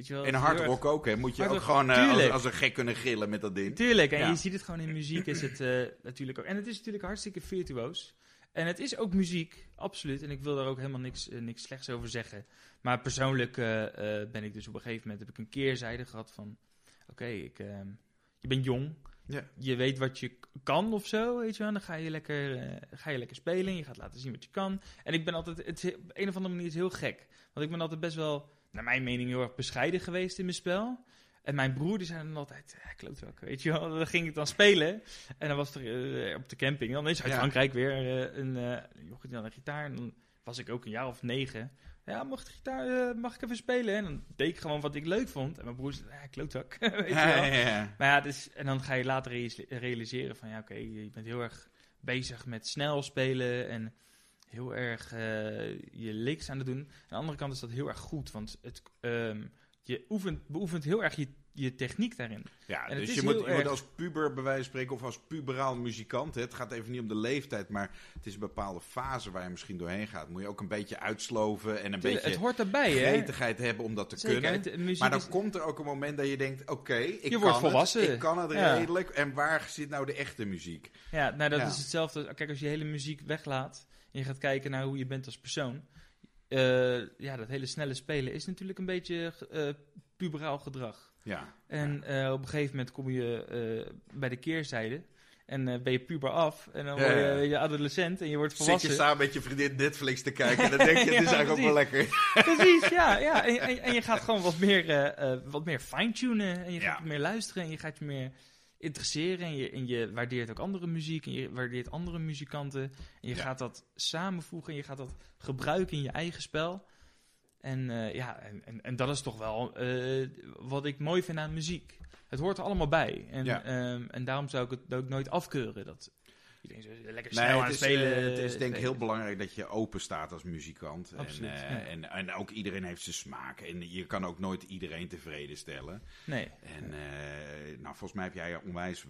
Weet je wel, en hardrock ook, hè? Moet je ook gewoon uh, als, als, een gek kunnen gillen met dat ding. Tuurlijk, en je ziet het gewoon in muziek is het uh, natuurlijk ook. En het is natuurlijk hartstikke virtuoos. En het is ook muziek, absoluut. En ik wil daar ook helemaal niks, uh, niks slechts over zeggen. Maar persoonlijk ben ik dus op een gegeven moment... heb ik een keerzijde gehad van... Oké, ik ehm, je bent jong. Ja. Je weet wat je kan of zo, weet je wel. Dan ga je, lekker, ga je lekker spelen. Je gaat laten zien wat je kan. En ik ben altijd... Het, op een of andere manier is heel gek. Want ik ben altijd best wel naar mijn mening, heel erg bescheiden geweest in mijn spel. En mijn broer, die zei dan altijd, ja, klopt weet je wel. Dan ging ik dan spelen. En dan was er uh, op de camping, dan is uit Frankrijk weer uh, een, uh, jochie dan een gitaar. En dan was ik ook een jaar of negen. Ja, mag de gitaar, mag ik even spelen? En dan deed ik gewoon wat ik leuk vond. En mijn broer zei, ja, klootzak, weet je wel. Ja, maar ja, dus, en dan ga je later realiseren van, ja, oké, je bent heel erg bezig met snel spelen en heel erg uh, je licks aan het doen. Aan de andere kant is dat heel erg goed, want het, um, je oefent, beoefent heel erg je, je techniek daarin. Ja, dus je, moet, je moet als puber bij wijze van spreken of als puberaal muzikant, hè, het gaat even niet om de leeftijd, maar het is een bepaalde fase waar je misschien doorheen gaat. Moet je ook een beetje uitsloven en een beetje het hoort erbij, gretigheid hebben om dat te Zeker, kunnen. maar dan komt er ook een moment dat je denkt, oké, okay, ik, kan volwassen. Het, ik kan het redelijk. En waar zit nou de echte muziek? Ja, nou dat is hetzelfde. Kijk, als je hele muziek weglaat en je gaat kijken naar hoe je bent als persoon. Uh, ja, dat hele snelle spelen is natuurlijk een beetje uh, puberaal gedrag. Ja. En uh, op een gegeven moment kom je bij de keerzijde. En ben je puber af. En dan word je, je, adolescent en je wordt volwassen. Zit je samen met je vriendin Netflix te kijken. En dan denk je, het is eigenlijk ook wel lekker. precies, ja. ja. En, en, en, je gaat gewoon wat meer, wat meer fine-tunen. En je gaat meer luisteren. En je gaat je meer interesseren en je, en je waardeert ook andere muziek en je waardeert andere muzikanten. En je gaat dat samenvoegen en je gaat dat gebruiken in je eigen spel. En uh, ja, en, en, en, dat is toch wel uh, wat ik mooi vind aan muziek. Het hoort er allemaal bij. En, ja. um, en daarom zou ik het ook nooit afkeuren. Dat, Iedereen zo lekker snel nee, aan het spelen. Het is denk ik heel belangrijk dat je open staat als muzikant. Absoluut, en, uh, en, en, ook iedereen heeft zijn smaak. En je kan ook nooit iedereen tevreden stellen. Nee. En nou, volgens mij heb jij je onwijs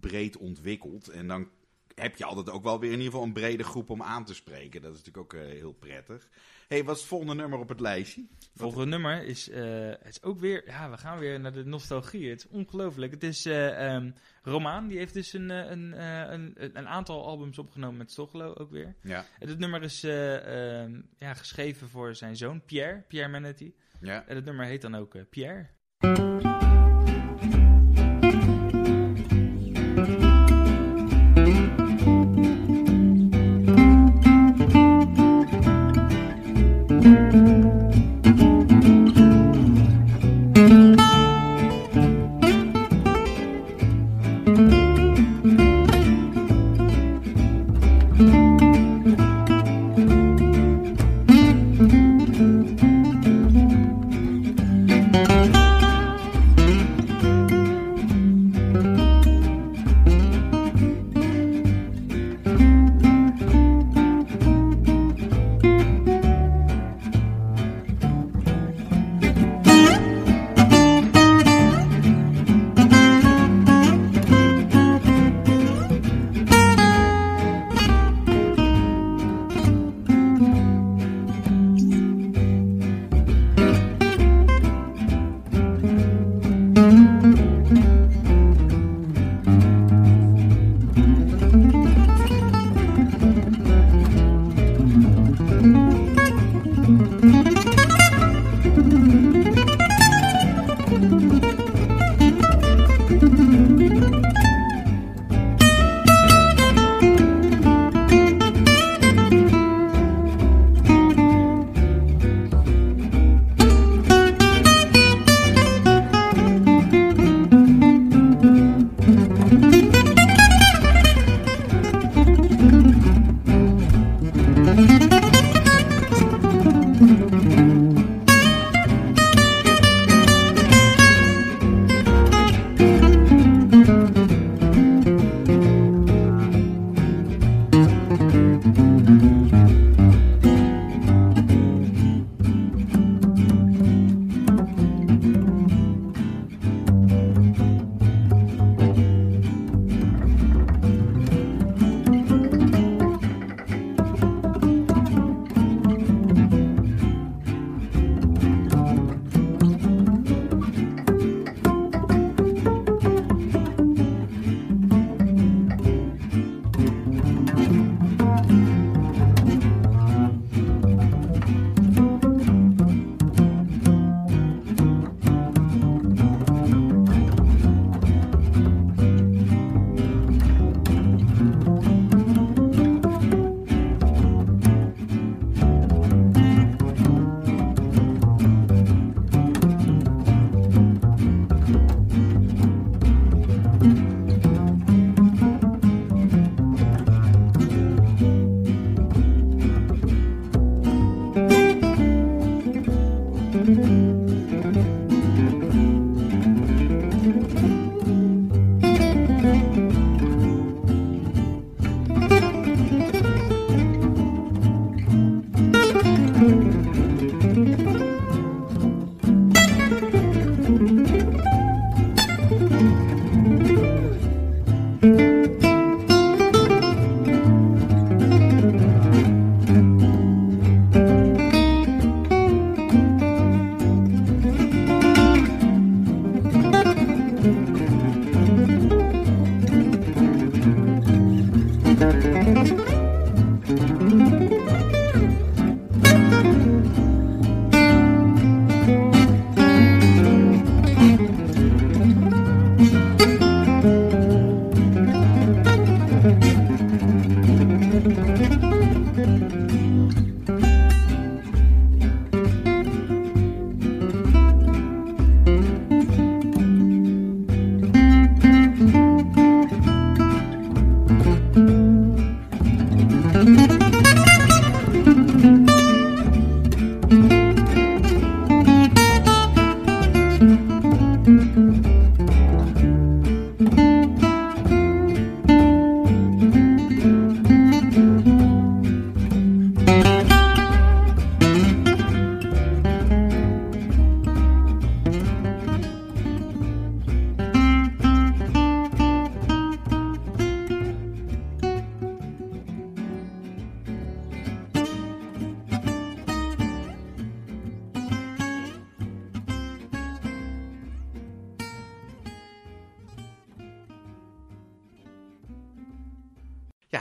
breed ontwikkeld. En dan heb je altijd ook wel weer in ieder geval een brede groep om aan te spreken. Dat is natuurlijk ook heel prettig hey, wat is het volgende nummer op het lijstje? Het volgende nummer is, uh, het is ook weer, ja, we gaan weer naar de nostalgie. Het is ongelooflijk. Het is uh, um, Romaan, die heeft dus een, eh, een, een, een, aantal albums opgenomen met Stochelo ook weer. Ja. En het nummer is uh, ja, geschreven voor zijn zoon Pierre, Pierre Manetti. Ja. En het nummer heet dan ook Pierre.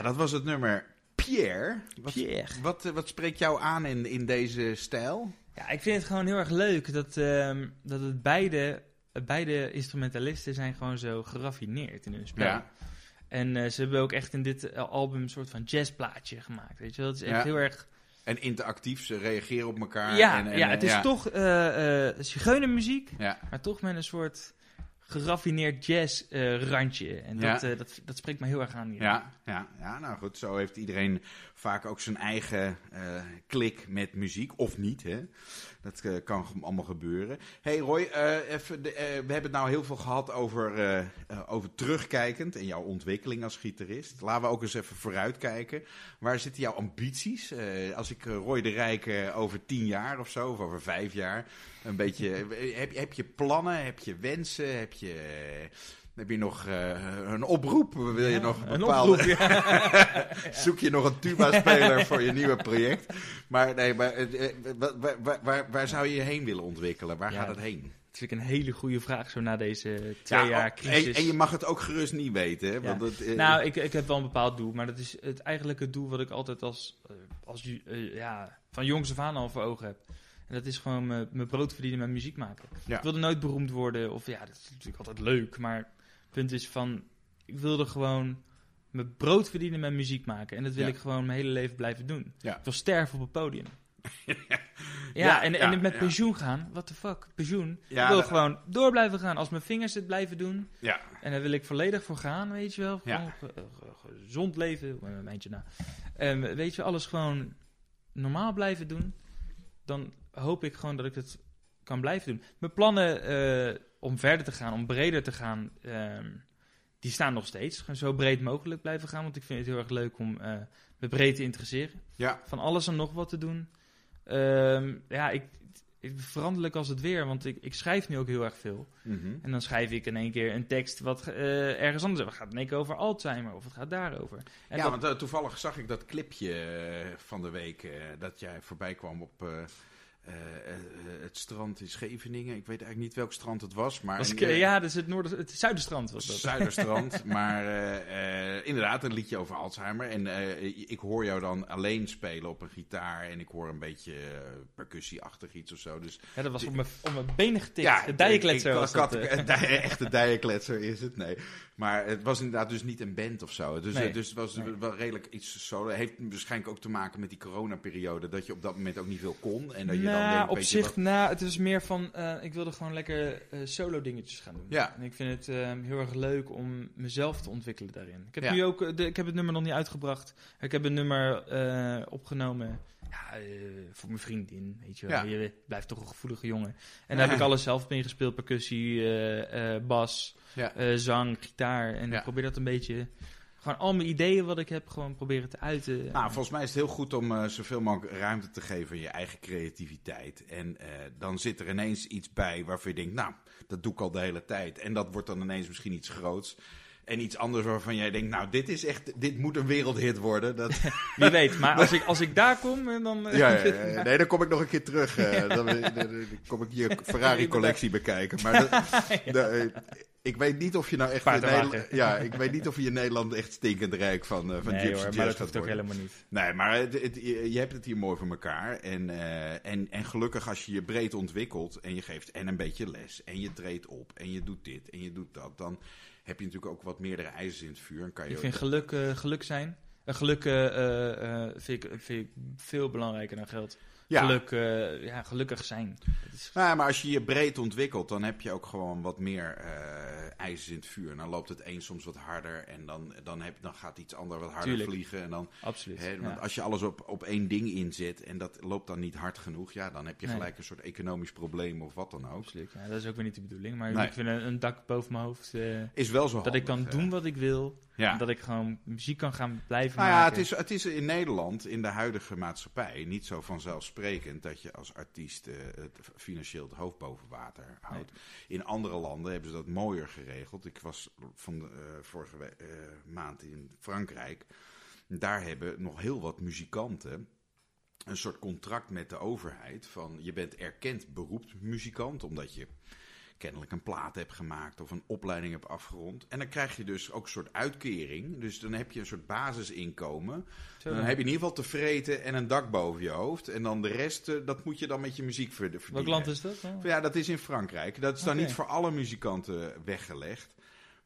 Dat was het nummer Pierre. Wat, Pierre. Wat, eh, wat spreekt jou aan in, in deze stijl? Ja, ik vind het gewoon heel erg leuk dat, ehm, dat het beide, beide instrumentalisten zijn gewoon zo geraffineerd in hun spel. Ja. En eh, ze hebben ook echt in dit eh, album een soort van jazzplaatje gemaakt. Weet je wel? Het is echt Ja. heel erg. En interactief, ze reageren op elkaar. ja, en, en, ja, het is toch uh, zigeunermuziek, Ja, maar toch met een soort geraffineerd jazz-randje. en Ja. dat, eh, dat, dat spreekt me heel erg aan hier. ja, ja, ja, nou goed, zo heeft iedereen vaak ook zijn eigen eh, klik met muziek, of niet, hè. Dat eh, kan allemaal gebeuren. hey Roy, eh, even de, eh, we hebben het nou heel veel gehad over, over terugkijkend en jouw ontwikkeling als gitarist. Laten we ook eens even vooruitkijken. Waar zitten jouw ambities? Als ik Roy de Rijk eh, over tien jaar of zo, of over vijf jaar, een beetje... heb, heb je plannen? Heb je wensen? Heb je... heb je nog eh, een oproep? Wil je Ja, nog een bepaalde... oproep, ja. Zoek je nog een tuba-speler voor je nieuwe project? Maar nee, maar eh, eh, waar, waar, waar, zou je je heen willen ontwikkelen? Waar Ja, gaat het heen? Dat vind ik een hele goede vraag, zo na deze twee Ja, jaar oh, crisis. en, en je mag het ook gerust niet weten, hè? Want het, Nou, ik, ik heb wel een bepaald doel, maar dat is het eigenlijke doel wat ik altijd als, als ja, van jongs af aan al voor ogen heb. En dat is gewoon mijn brood verdienen met muziek maken. Ja. Ik wilde nooit beroemd worden, of ja, dat is natuurlijk altijd leuk, maar het punt is van, ik wilde gewoon mijn brood verdienen met muziek maken. En dat wil Ja. ik gewoon mijn hele leven blijven doen. Ja. Ik wil sterven op het podium. ja, Ja, en, met pensioen gaan, what the fuck, pensioen. Ja, ik wil gewoon door blijven gaan. Als mijn vingers het blijven doen, ja, en daar wil ik volledig voor gaan, weet je wel. Ja. Gewoon gezond leven, eh, na. En weet je, alles gewoon normaal blijven doen. Dan hoop ik gewoon dat ik het kan blijven doen. Mijn plannen eh, om verder te gaan, om breder te gaan, ehm, die staan nog steeds. Gewoon zo breed mogelijk blijven gaan, want ik vind het heel erg leuk om eh, me breed te interesseren. ja. Van alles en nog wat te doen. Ehm, ja, ik, ik veranderlijk als het weer, want ik, ik schrijf nu ook heel erg veel. Mhm. En dan schrijf ik in één keer een tekst wat eh, ergens anders over gaat. Het in één keer over Alzheimer of het gaat daarover. En ja, dat- want eh, toevallig zag ik dat clipje van de week dat jij voorbij kwam op het strand in Scheveningen. Ik weet eigenlijk niet welk strand het was, maar was ik, eh, eh, ja, dus het, noorden, het zuiderstrand was dat. Zuiderstrand, maar eh, eh, inderdaad een liedje over Alzheimer. En eh, ik hoor jou dan alleen spelen op een gitaar en ik hoor een beetje eh, percussieachtig iets of zo. Dus Ja, dat was op mijn, op mijn benen getikt. de dijenkletser was dat. eh. echte dijenkletser is het, nee. Maar het was inderdaad dus niet een band of zo. Dus, Nee. eh, dus het was Nee. wel redelijk iets solo. Heeft waarschijnlijk ook te maken met die coronaperiode, dat je op dat moment ook niet veel kon. En dat je Nou, denkt, op zich, nou, het is meer van, eh, ik wilde gewoon lekker eh, solo dingetjes gaan doen. Ja. En ik vind het eh, heel erg leuk om mezelf te ontwikkelen daarin. Ik heb Ja. nu ook, eh, de, ik heb het nummer nog niet uitgebracht. Ik heb een nummer opgenomen ja, voor mijn vriendin, weet je wel. Ja. Je blijft toch een gevoelige jongen. En daar heb ik alles zelf mee gespeeld. Percussie, bas, Ja. zang, gitaar. En Ja. ik probeer dat een beetje... Gewoon al mijn ideeën wat ik heb, gewoon proberen te uiten. Nou, volgens mij is het heel goed om eh, zoveel mogelijk ruimte te geven aan je eigen creativiteit. En eh, dan zit er ineens iets bij waarvan je denkt, nou, dat doe ik al de hele tijd. En dat wordt dan ineens misschien iets groots. En iets anders waarvan jij denkt, nou, dit is echt, dit moet een wereldhit worden. Dat, Wie weet, maar als ik, als ik daar kom, eh, dan... ja, ja, ja, ja. nee, dan kom ik nog een keer terug. eh, dan, dan- dan kom ik je Ferrari-collectie bekijken. Maar dat- ik weet niet of je nou echt... in. Nederland, ja, ik weet niet of je in Nederland echt stinkend rijk van, eh, van nee Gypsy hoor, maar dat hoeft ook helemaal niet. Nee, maar het, het- je hebt het hier mooi voor elkaar. En, eh, en, en gelukkig als je je breed ontwikkelt en je geeft en een beetje les en je treedt op en je doet dit en je doet dat, dan heb je natuurlijk ook wat meerdere ijzers in het vuur. En kan je Ik vind geluk, eh, geluk zijn. Geluk vind, ik, vind ik veel belangrijker dan geld. Ja, Geluk, eh, ja, gelukkig zijn. Is, Nou, maar als je je breed ontwikkelt, dan heb je ook gewoon wat meer eh ijzers in het vuur. En dan loopt het een soms wat harder en dan, dan, heb, dan gaat iets ander wat harder Tuurlijk. vliegen. En dan, absoluut. hè, ja. want als je alles op, op één ding inzet en dat loopt dan niet hard genoeg, ja, dan heb je Nee. gelijk een soort economisch probleem of wat dan ook. Absoluut. Ja, dat is ook weer niet de bedoeling. Maar Nee. ik vind een, een dak boven mijn hoofd. eh, Is wel zo dat ik kan doen wat ik wil. Ja. Dat ik gewoon muziek kan gaan blijven Nou ja, maken. het is, het is in Nederland, in de huidige maatschappij, niet zo vanzelfsprekend dat je als artiest eh, het financieel het hoofd boven water houdt. In andere landen hebben ze dat mooier geregeld. Ik was van de, eh, vorige we- eh, maand in Frankrijk. Daar hebben nog heel wat muzikanten een soort contract met de overheid van je bent erkend beroepsmuzikant, omdat je kennelijk een plaat hebt gemaakt of een opleiding hebt afgerond. En dan krijg je dus ook een soort uitkering. Dus dan heb je een soort basisinkomen. Zo. Dan heb je in ieder geval te vreten en een dak boven je hoofd. En dan de rest, eh, dat moet je dan met je muziek verd- verdienen. Welk land is dat? Oh. Ja, dat is in Frankrijk. Dat is dan niet voor alle muzikanten weggelegd.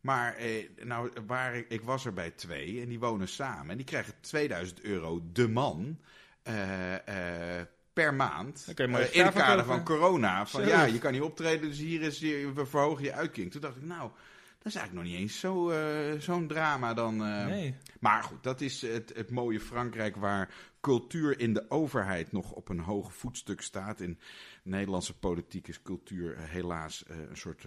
Maar eh, nou, waar ik, ik was er bij twee en die wonen samen. En die krijgen 2000 euro de man eh, eh, per maand. Eh, in het kader van corona. Van ja, je kan niet optreden, dus hier is je, we verhogen je uitkering. Toen dacht ik, nou, dat is eigenlijk nog niet eens zo, eh, zo'n drama dan. eh. nee. Maar goed, dat is het, het mooie Frankrijk waar cultuur in de overheid nog op een hoog voetstuk staat. In Nederlandse politiek is cultuur eh, helaas een soort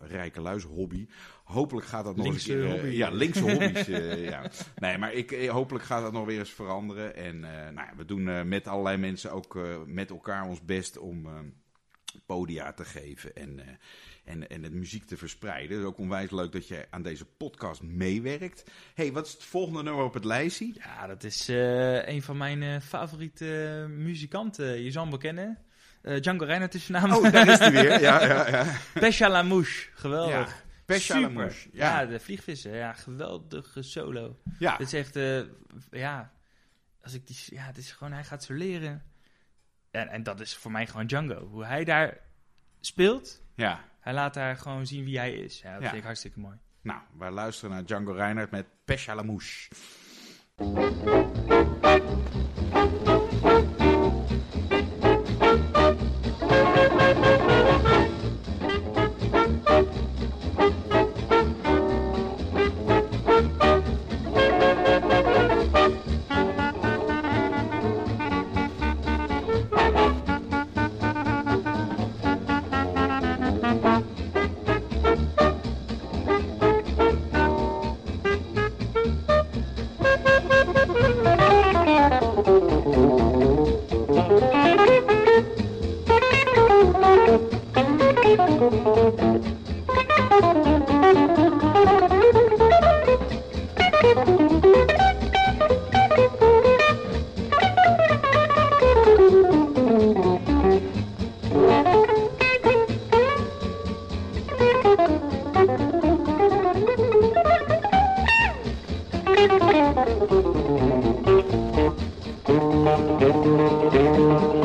rijke luis hobby. Hopelijk gaat dat nog Linkse eens hobby. ja, linkse hobby's. ja. Nee, maar ik, hopelijk gaat dat nog weer eens veranderen. En nou ja, we doen met allerlei mensen ook met elkaar ons best om podia te geven en, en, en het muziek te verspreiden. Het is ook onwijs leuk dat je aan deze podcast meewerkt. hey, wat is het volgende nummer op het lijstje? Ja, dat is eh, een van mijn eh, favoriete muzikanten. Je zal hem wel kennen. Eh, Django Reinhardt is zijn naam. Oh, daar is hij weer. Ja, ja, ja. Pêche à la mouche. Geweldig. Ja, mouche. Ja. Ja. de vliegvissen. Ja, geweldige solo. Ja. Dit is echt, eh, ja, als ik die, ja, het is gewoon, hij gaat zo leren. En, en dat is voor mij gewoon Django. Hoe hij daar speelt, ja. Hij laat daar gewoon zien wie hij is. Ja, dat vind ik hartstikke mooi. Nou, wij luisteren naar Django Reinhardt met Pêche à la mouche. Ja, we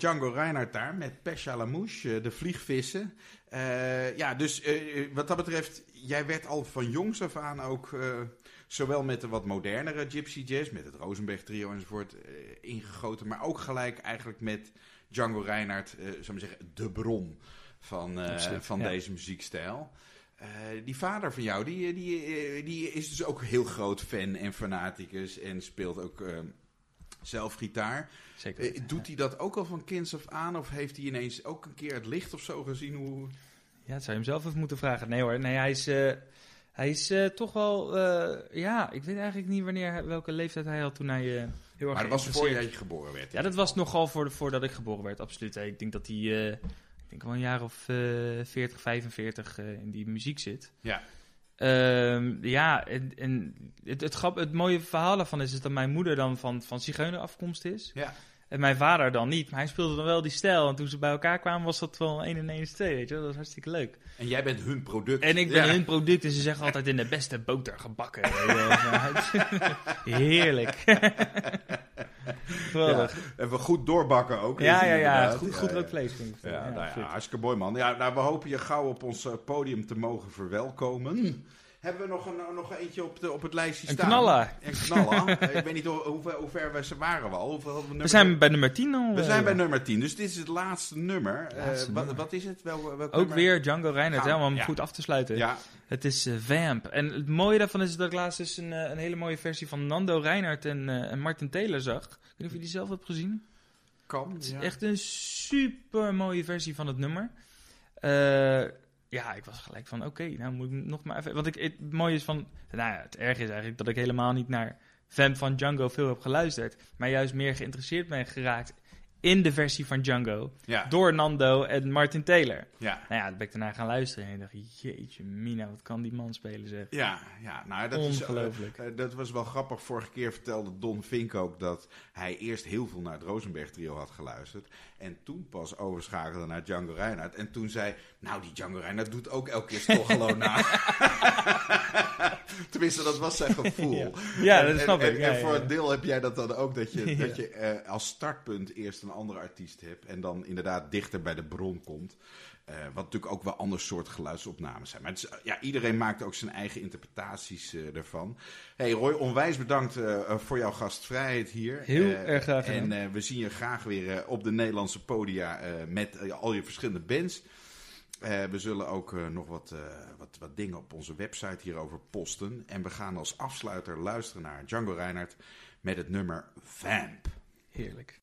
Django Reinhardt daar met Pêche à la mouche, eh, de vliegvissen. Eh, ja, dus eh, wat dat betreft, jij werd al van jongs af aan ook, zowel met de wat modernere gypsy jazz, met het Rosenberg trio enzovoort, ingegoten, maar ook gelijk eigenlijk met Django Reinhardt, zou maar zeggen, de bron van, Absoluut, van ja. deze muziekstijl. Die vader van jou, die, die, die is dus ook heel groot fan en fanaticus en speelt ook zelf gitaar. Zeker. Eh, doet hij dat ook al van kinds af aan? Of heeft hij ineens ook een keer het licht of zo gezien? Hoe... Ja, dat zou je hem zelf even moeten vragen. Nee hoor, nee, hij is, eh, hij is eh, toch wel... ja, ik weet eigenlijk niet wanneer, welke leeftijd hij had toen hij heel erg Maar dat was voor jij geboren werd. Ja, dat was nogal voor de, voordat ik geboren werd, absoluut. Ik denk dat hij, ik denk wel een jaar of eh 40, 45 eh, in die muziek zit. Ja. Ehm, ja, en, en het, het, grap, het mooie verhaal daarvan is, is dat mijn moeder dan van, van zigeuner afkomst is. Ja. En mijn vader dan niet, maar hij speelde dan wel die stijl. En toen ze bij elkaar kwamen, was dat wel 1 en 1 is 2, weet je. Dat was hartstikke leuk. En jij bent hun product. En ik ben Ja. hun product en ze zeggen altijd in de beste boter gebakken. Heerlijk. Geweldig. Even goed doorbakken ook. Ja, ja, ja. Goed, Ja, goed ja. rookvlees. vind ik. Ja, nou ja, hartstikke mooi man. Ja, nou, we hopen je gauw op ons eh, podium te mogen verwelkomen. Hebben we nog, een, nog eentje op, de, op het lijstje Een staan? knalla. Een knalla. ik weet niet hoe, hoe, ver- hoe ver we ze waren we al. Hoeveel we, We nummer- zijn bij nummer 10 al. we eh, zijn bij nummer 10, dus dit is het laatste nummer. Eh, Laatste wat, nummer. wat is het? Wel, Ook nummer? weer Django Reinhardt, hè, om hem ja. goed af te sluiten. Ja, Het is eh, Vamp. En het mooie daarvan is dat ik laatst dus een, eh, een hele mooie versie van Nando Reinhardt en, eh, en Martin Taylor zag. Ik weet niet of je die zelf hebt gezien. kan. Het is ja. echt een super mooie versie van het nummer. Eh, ja, ik was gelijk van, oké, nou moet ik nog maar even... Want ik, het mooie is van... Nou ja, het erg is eigenlijk dat ik helemaal niet naar Vamp van Django veel heb geluisterd. Maar juist meer geïnteresseerd ben geraakt in de versie van Django. Ja, Door Nando en Martin Taylor. ja. Nou ja, toen ben ik daarna gaan luisteren en ik dacht, jeetje mina, wat kan die man spelen zeg. Ja, ja, nou dat is... eh, Ongelooflijk. eh, dat was wel grappig. Vorige keer vertelde Don Fink ook dat hij eerst heel veel naar het Rosenberg trio had geluisterd. En toen pas overschakelde naar Django Reinhardt. En toen zei, nou die Django Reinhardt doet ook elke keer toch gewoon na. Tenminste, dat was zijn gevoel. Ja. Ja, En- dat en- snap en, ik. En, Ja, voor een deel heb jij dat dan ook, dat je, dat je eh, als startpunt eerst een andere artiest hebt. En dan inderdaad dichter bij de bron komt. Eh, wat natuurlijk ook wel ander soort geluidsopnames zijn. Maar het is, eh, ja, iedereen maakt ook zijn eigen interpretaties eh, ervan. Hey Roy, onwijs bedankt voor jouw gastvrijheid hier. Heel erg graag gedaan. En we zien je graag weer op de Nederlandse podia met al je verschillende bands. We zullen ook nog wat, wat, wat dingen op onze website hierover posten. En we gaan als afsluiter luisteren naar Django Reinhardt met het nummer Vamp. Heerlijk.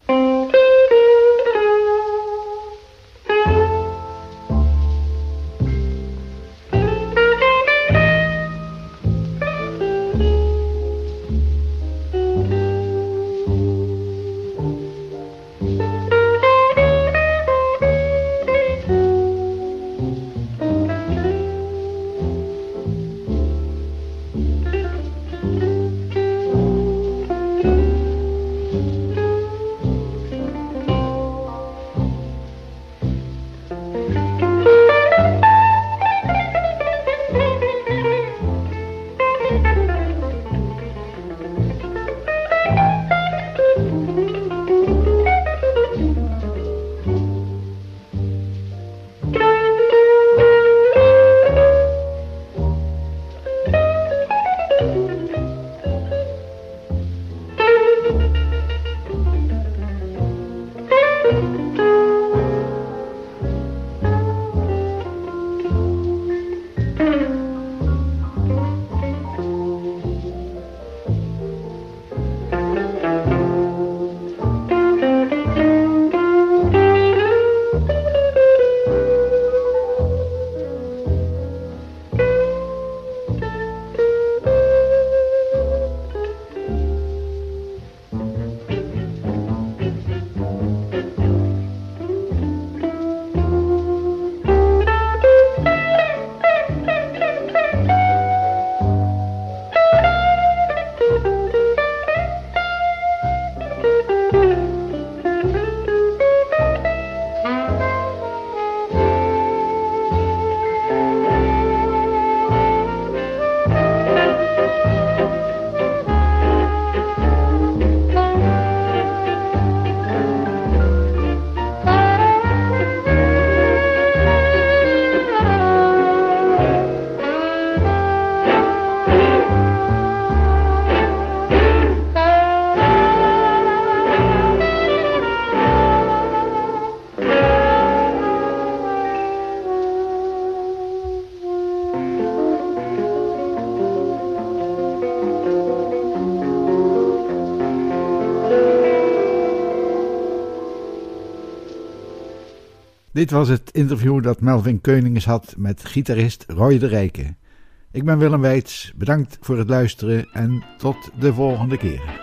Dit was het interview dat Melvin Keuninges had met gitarist Roy de Rijken. Ik ben Willem Weits, bedankt voor het luisteren en tot de volgende keer.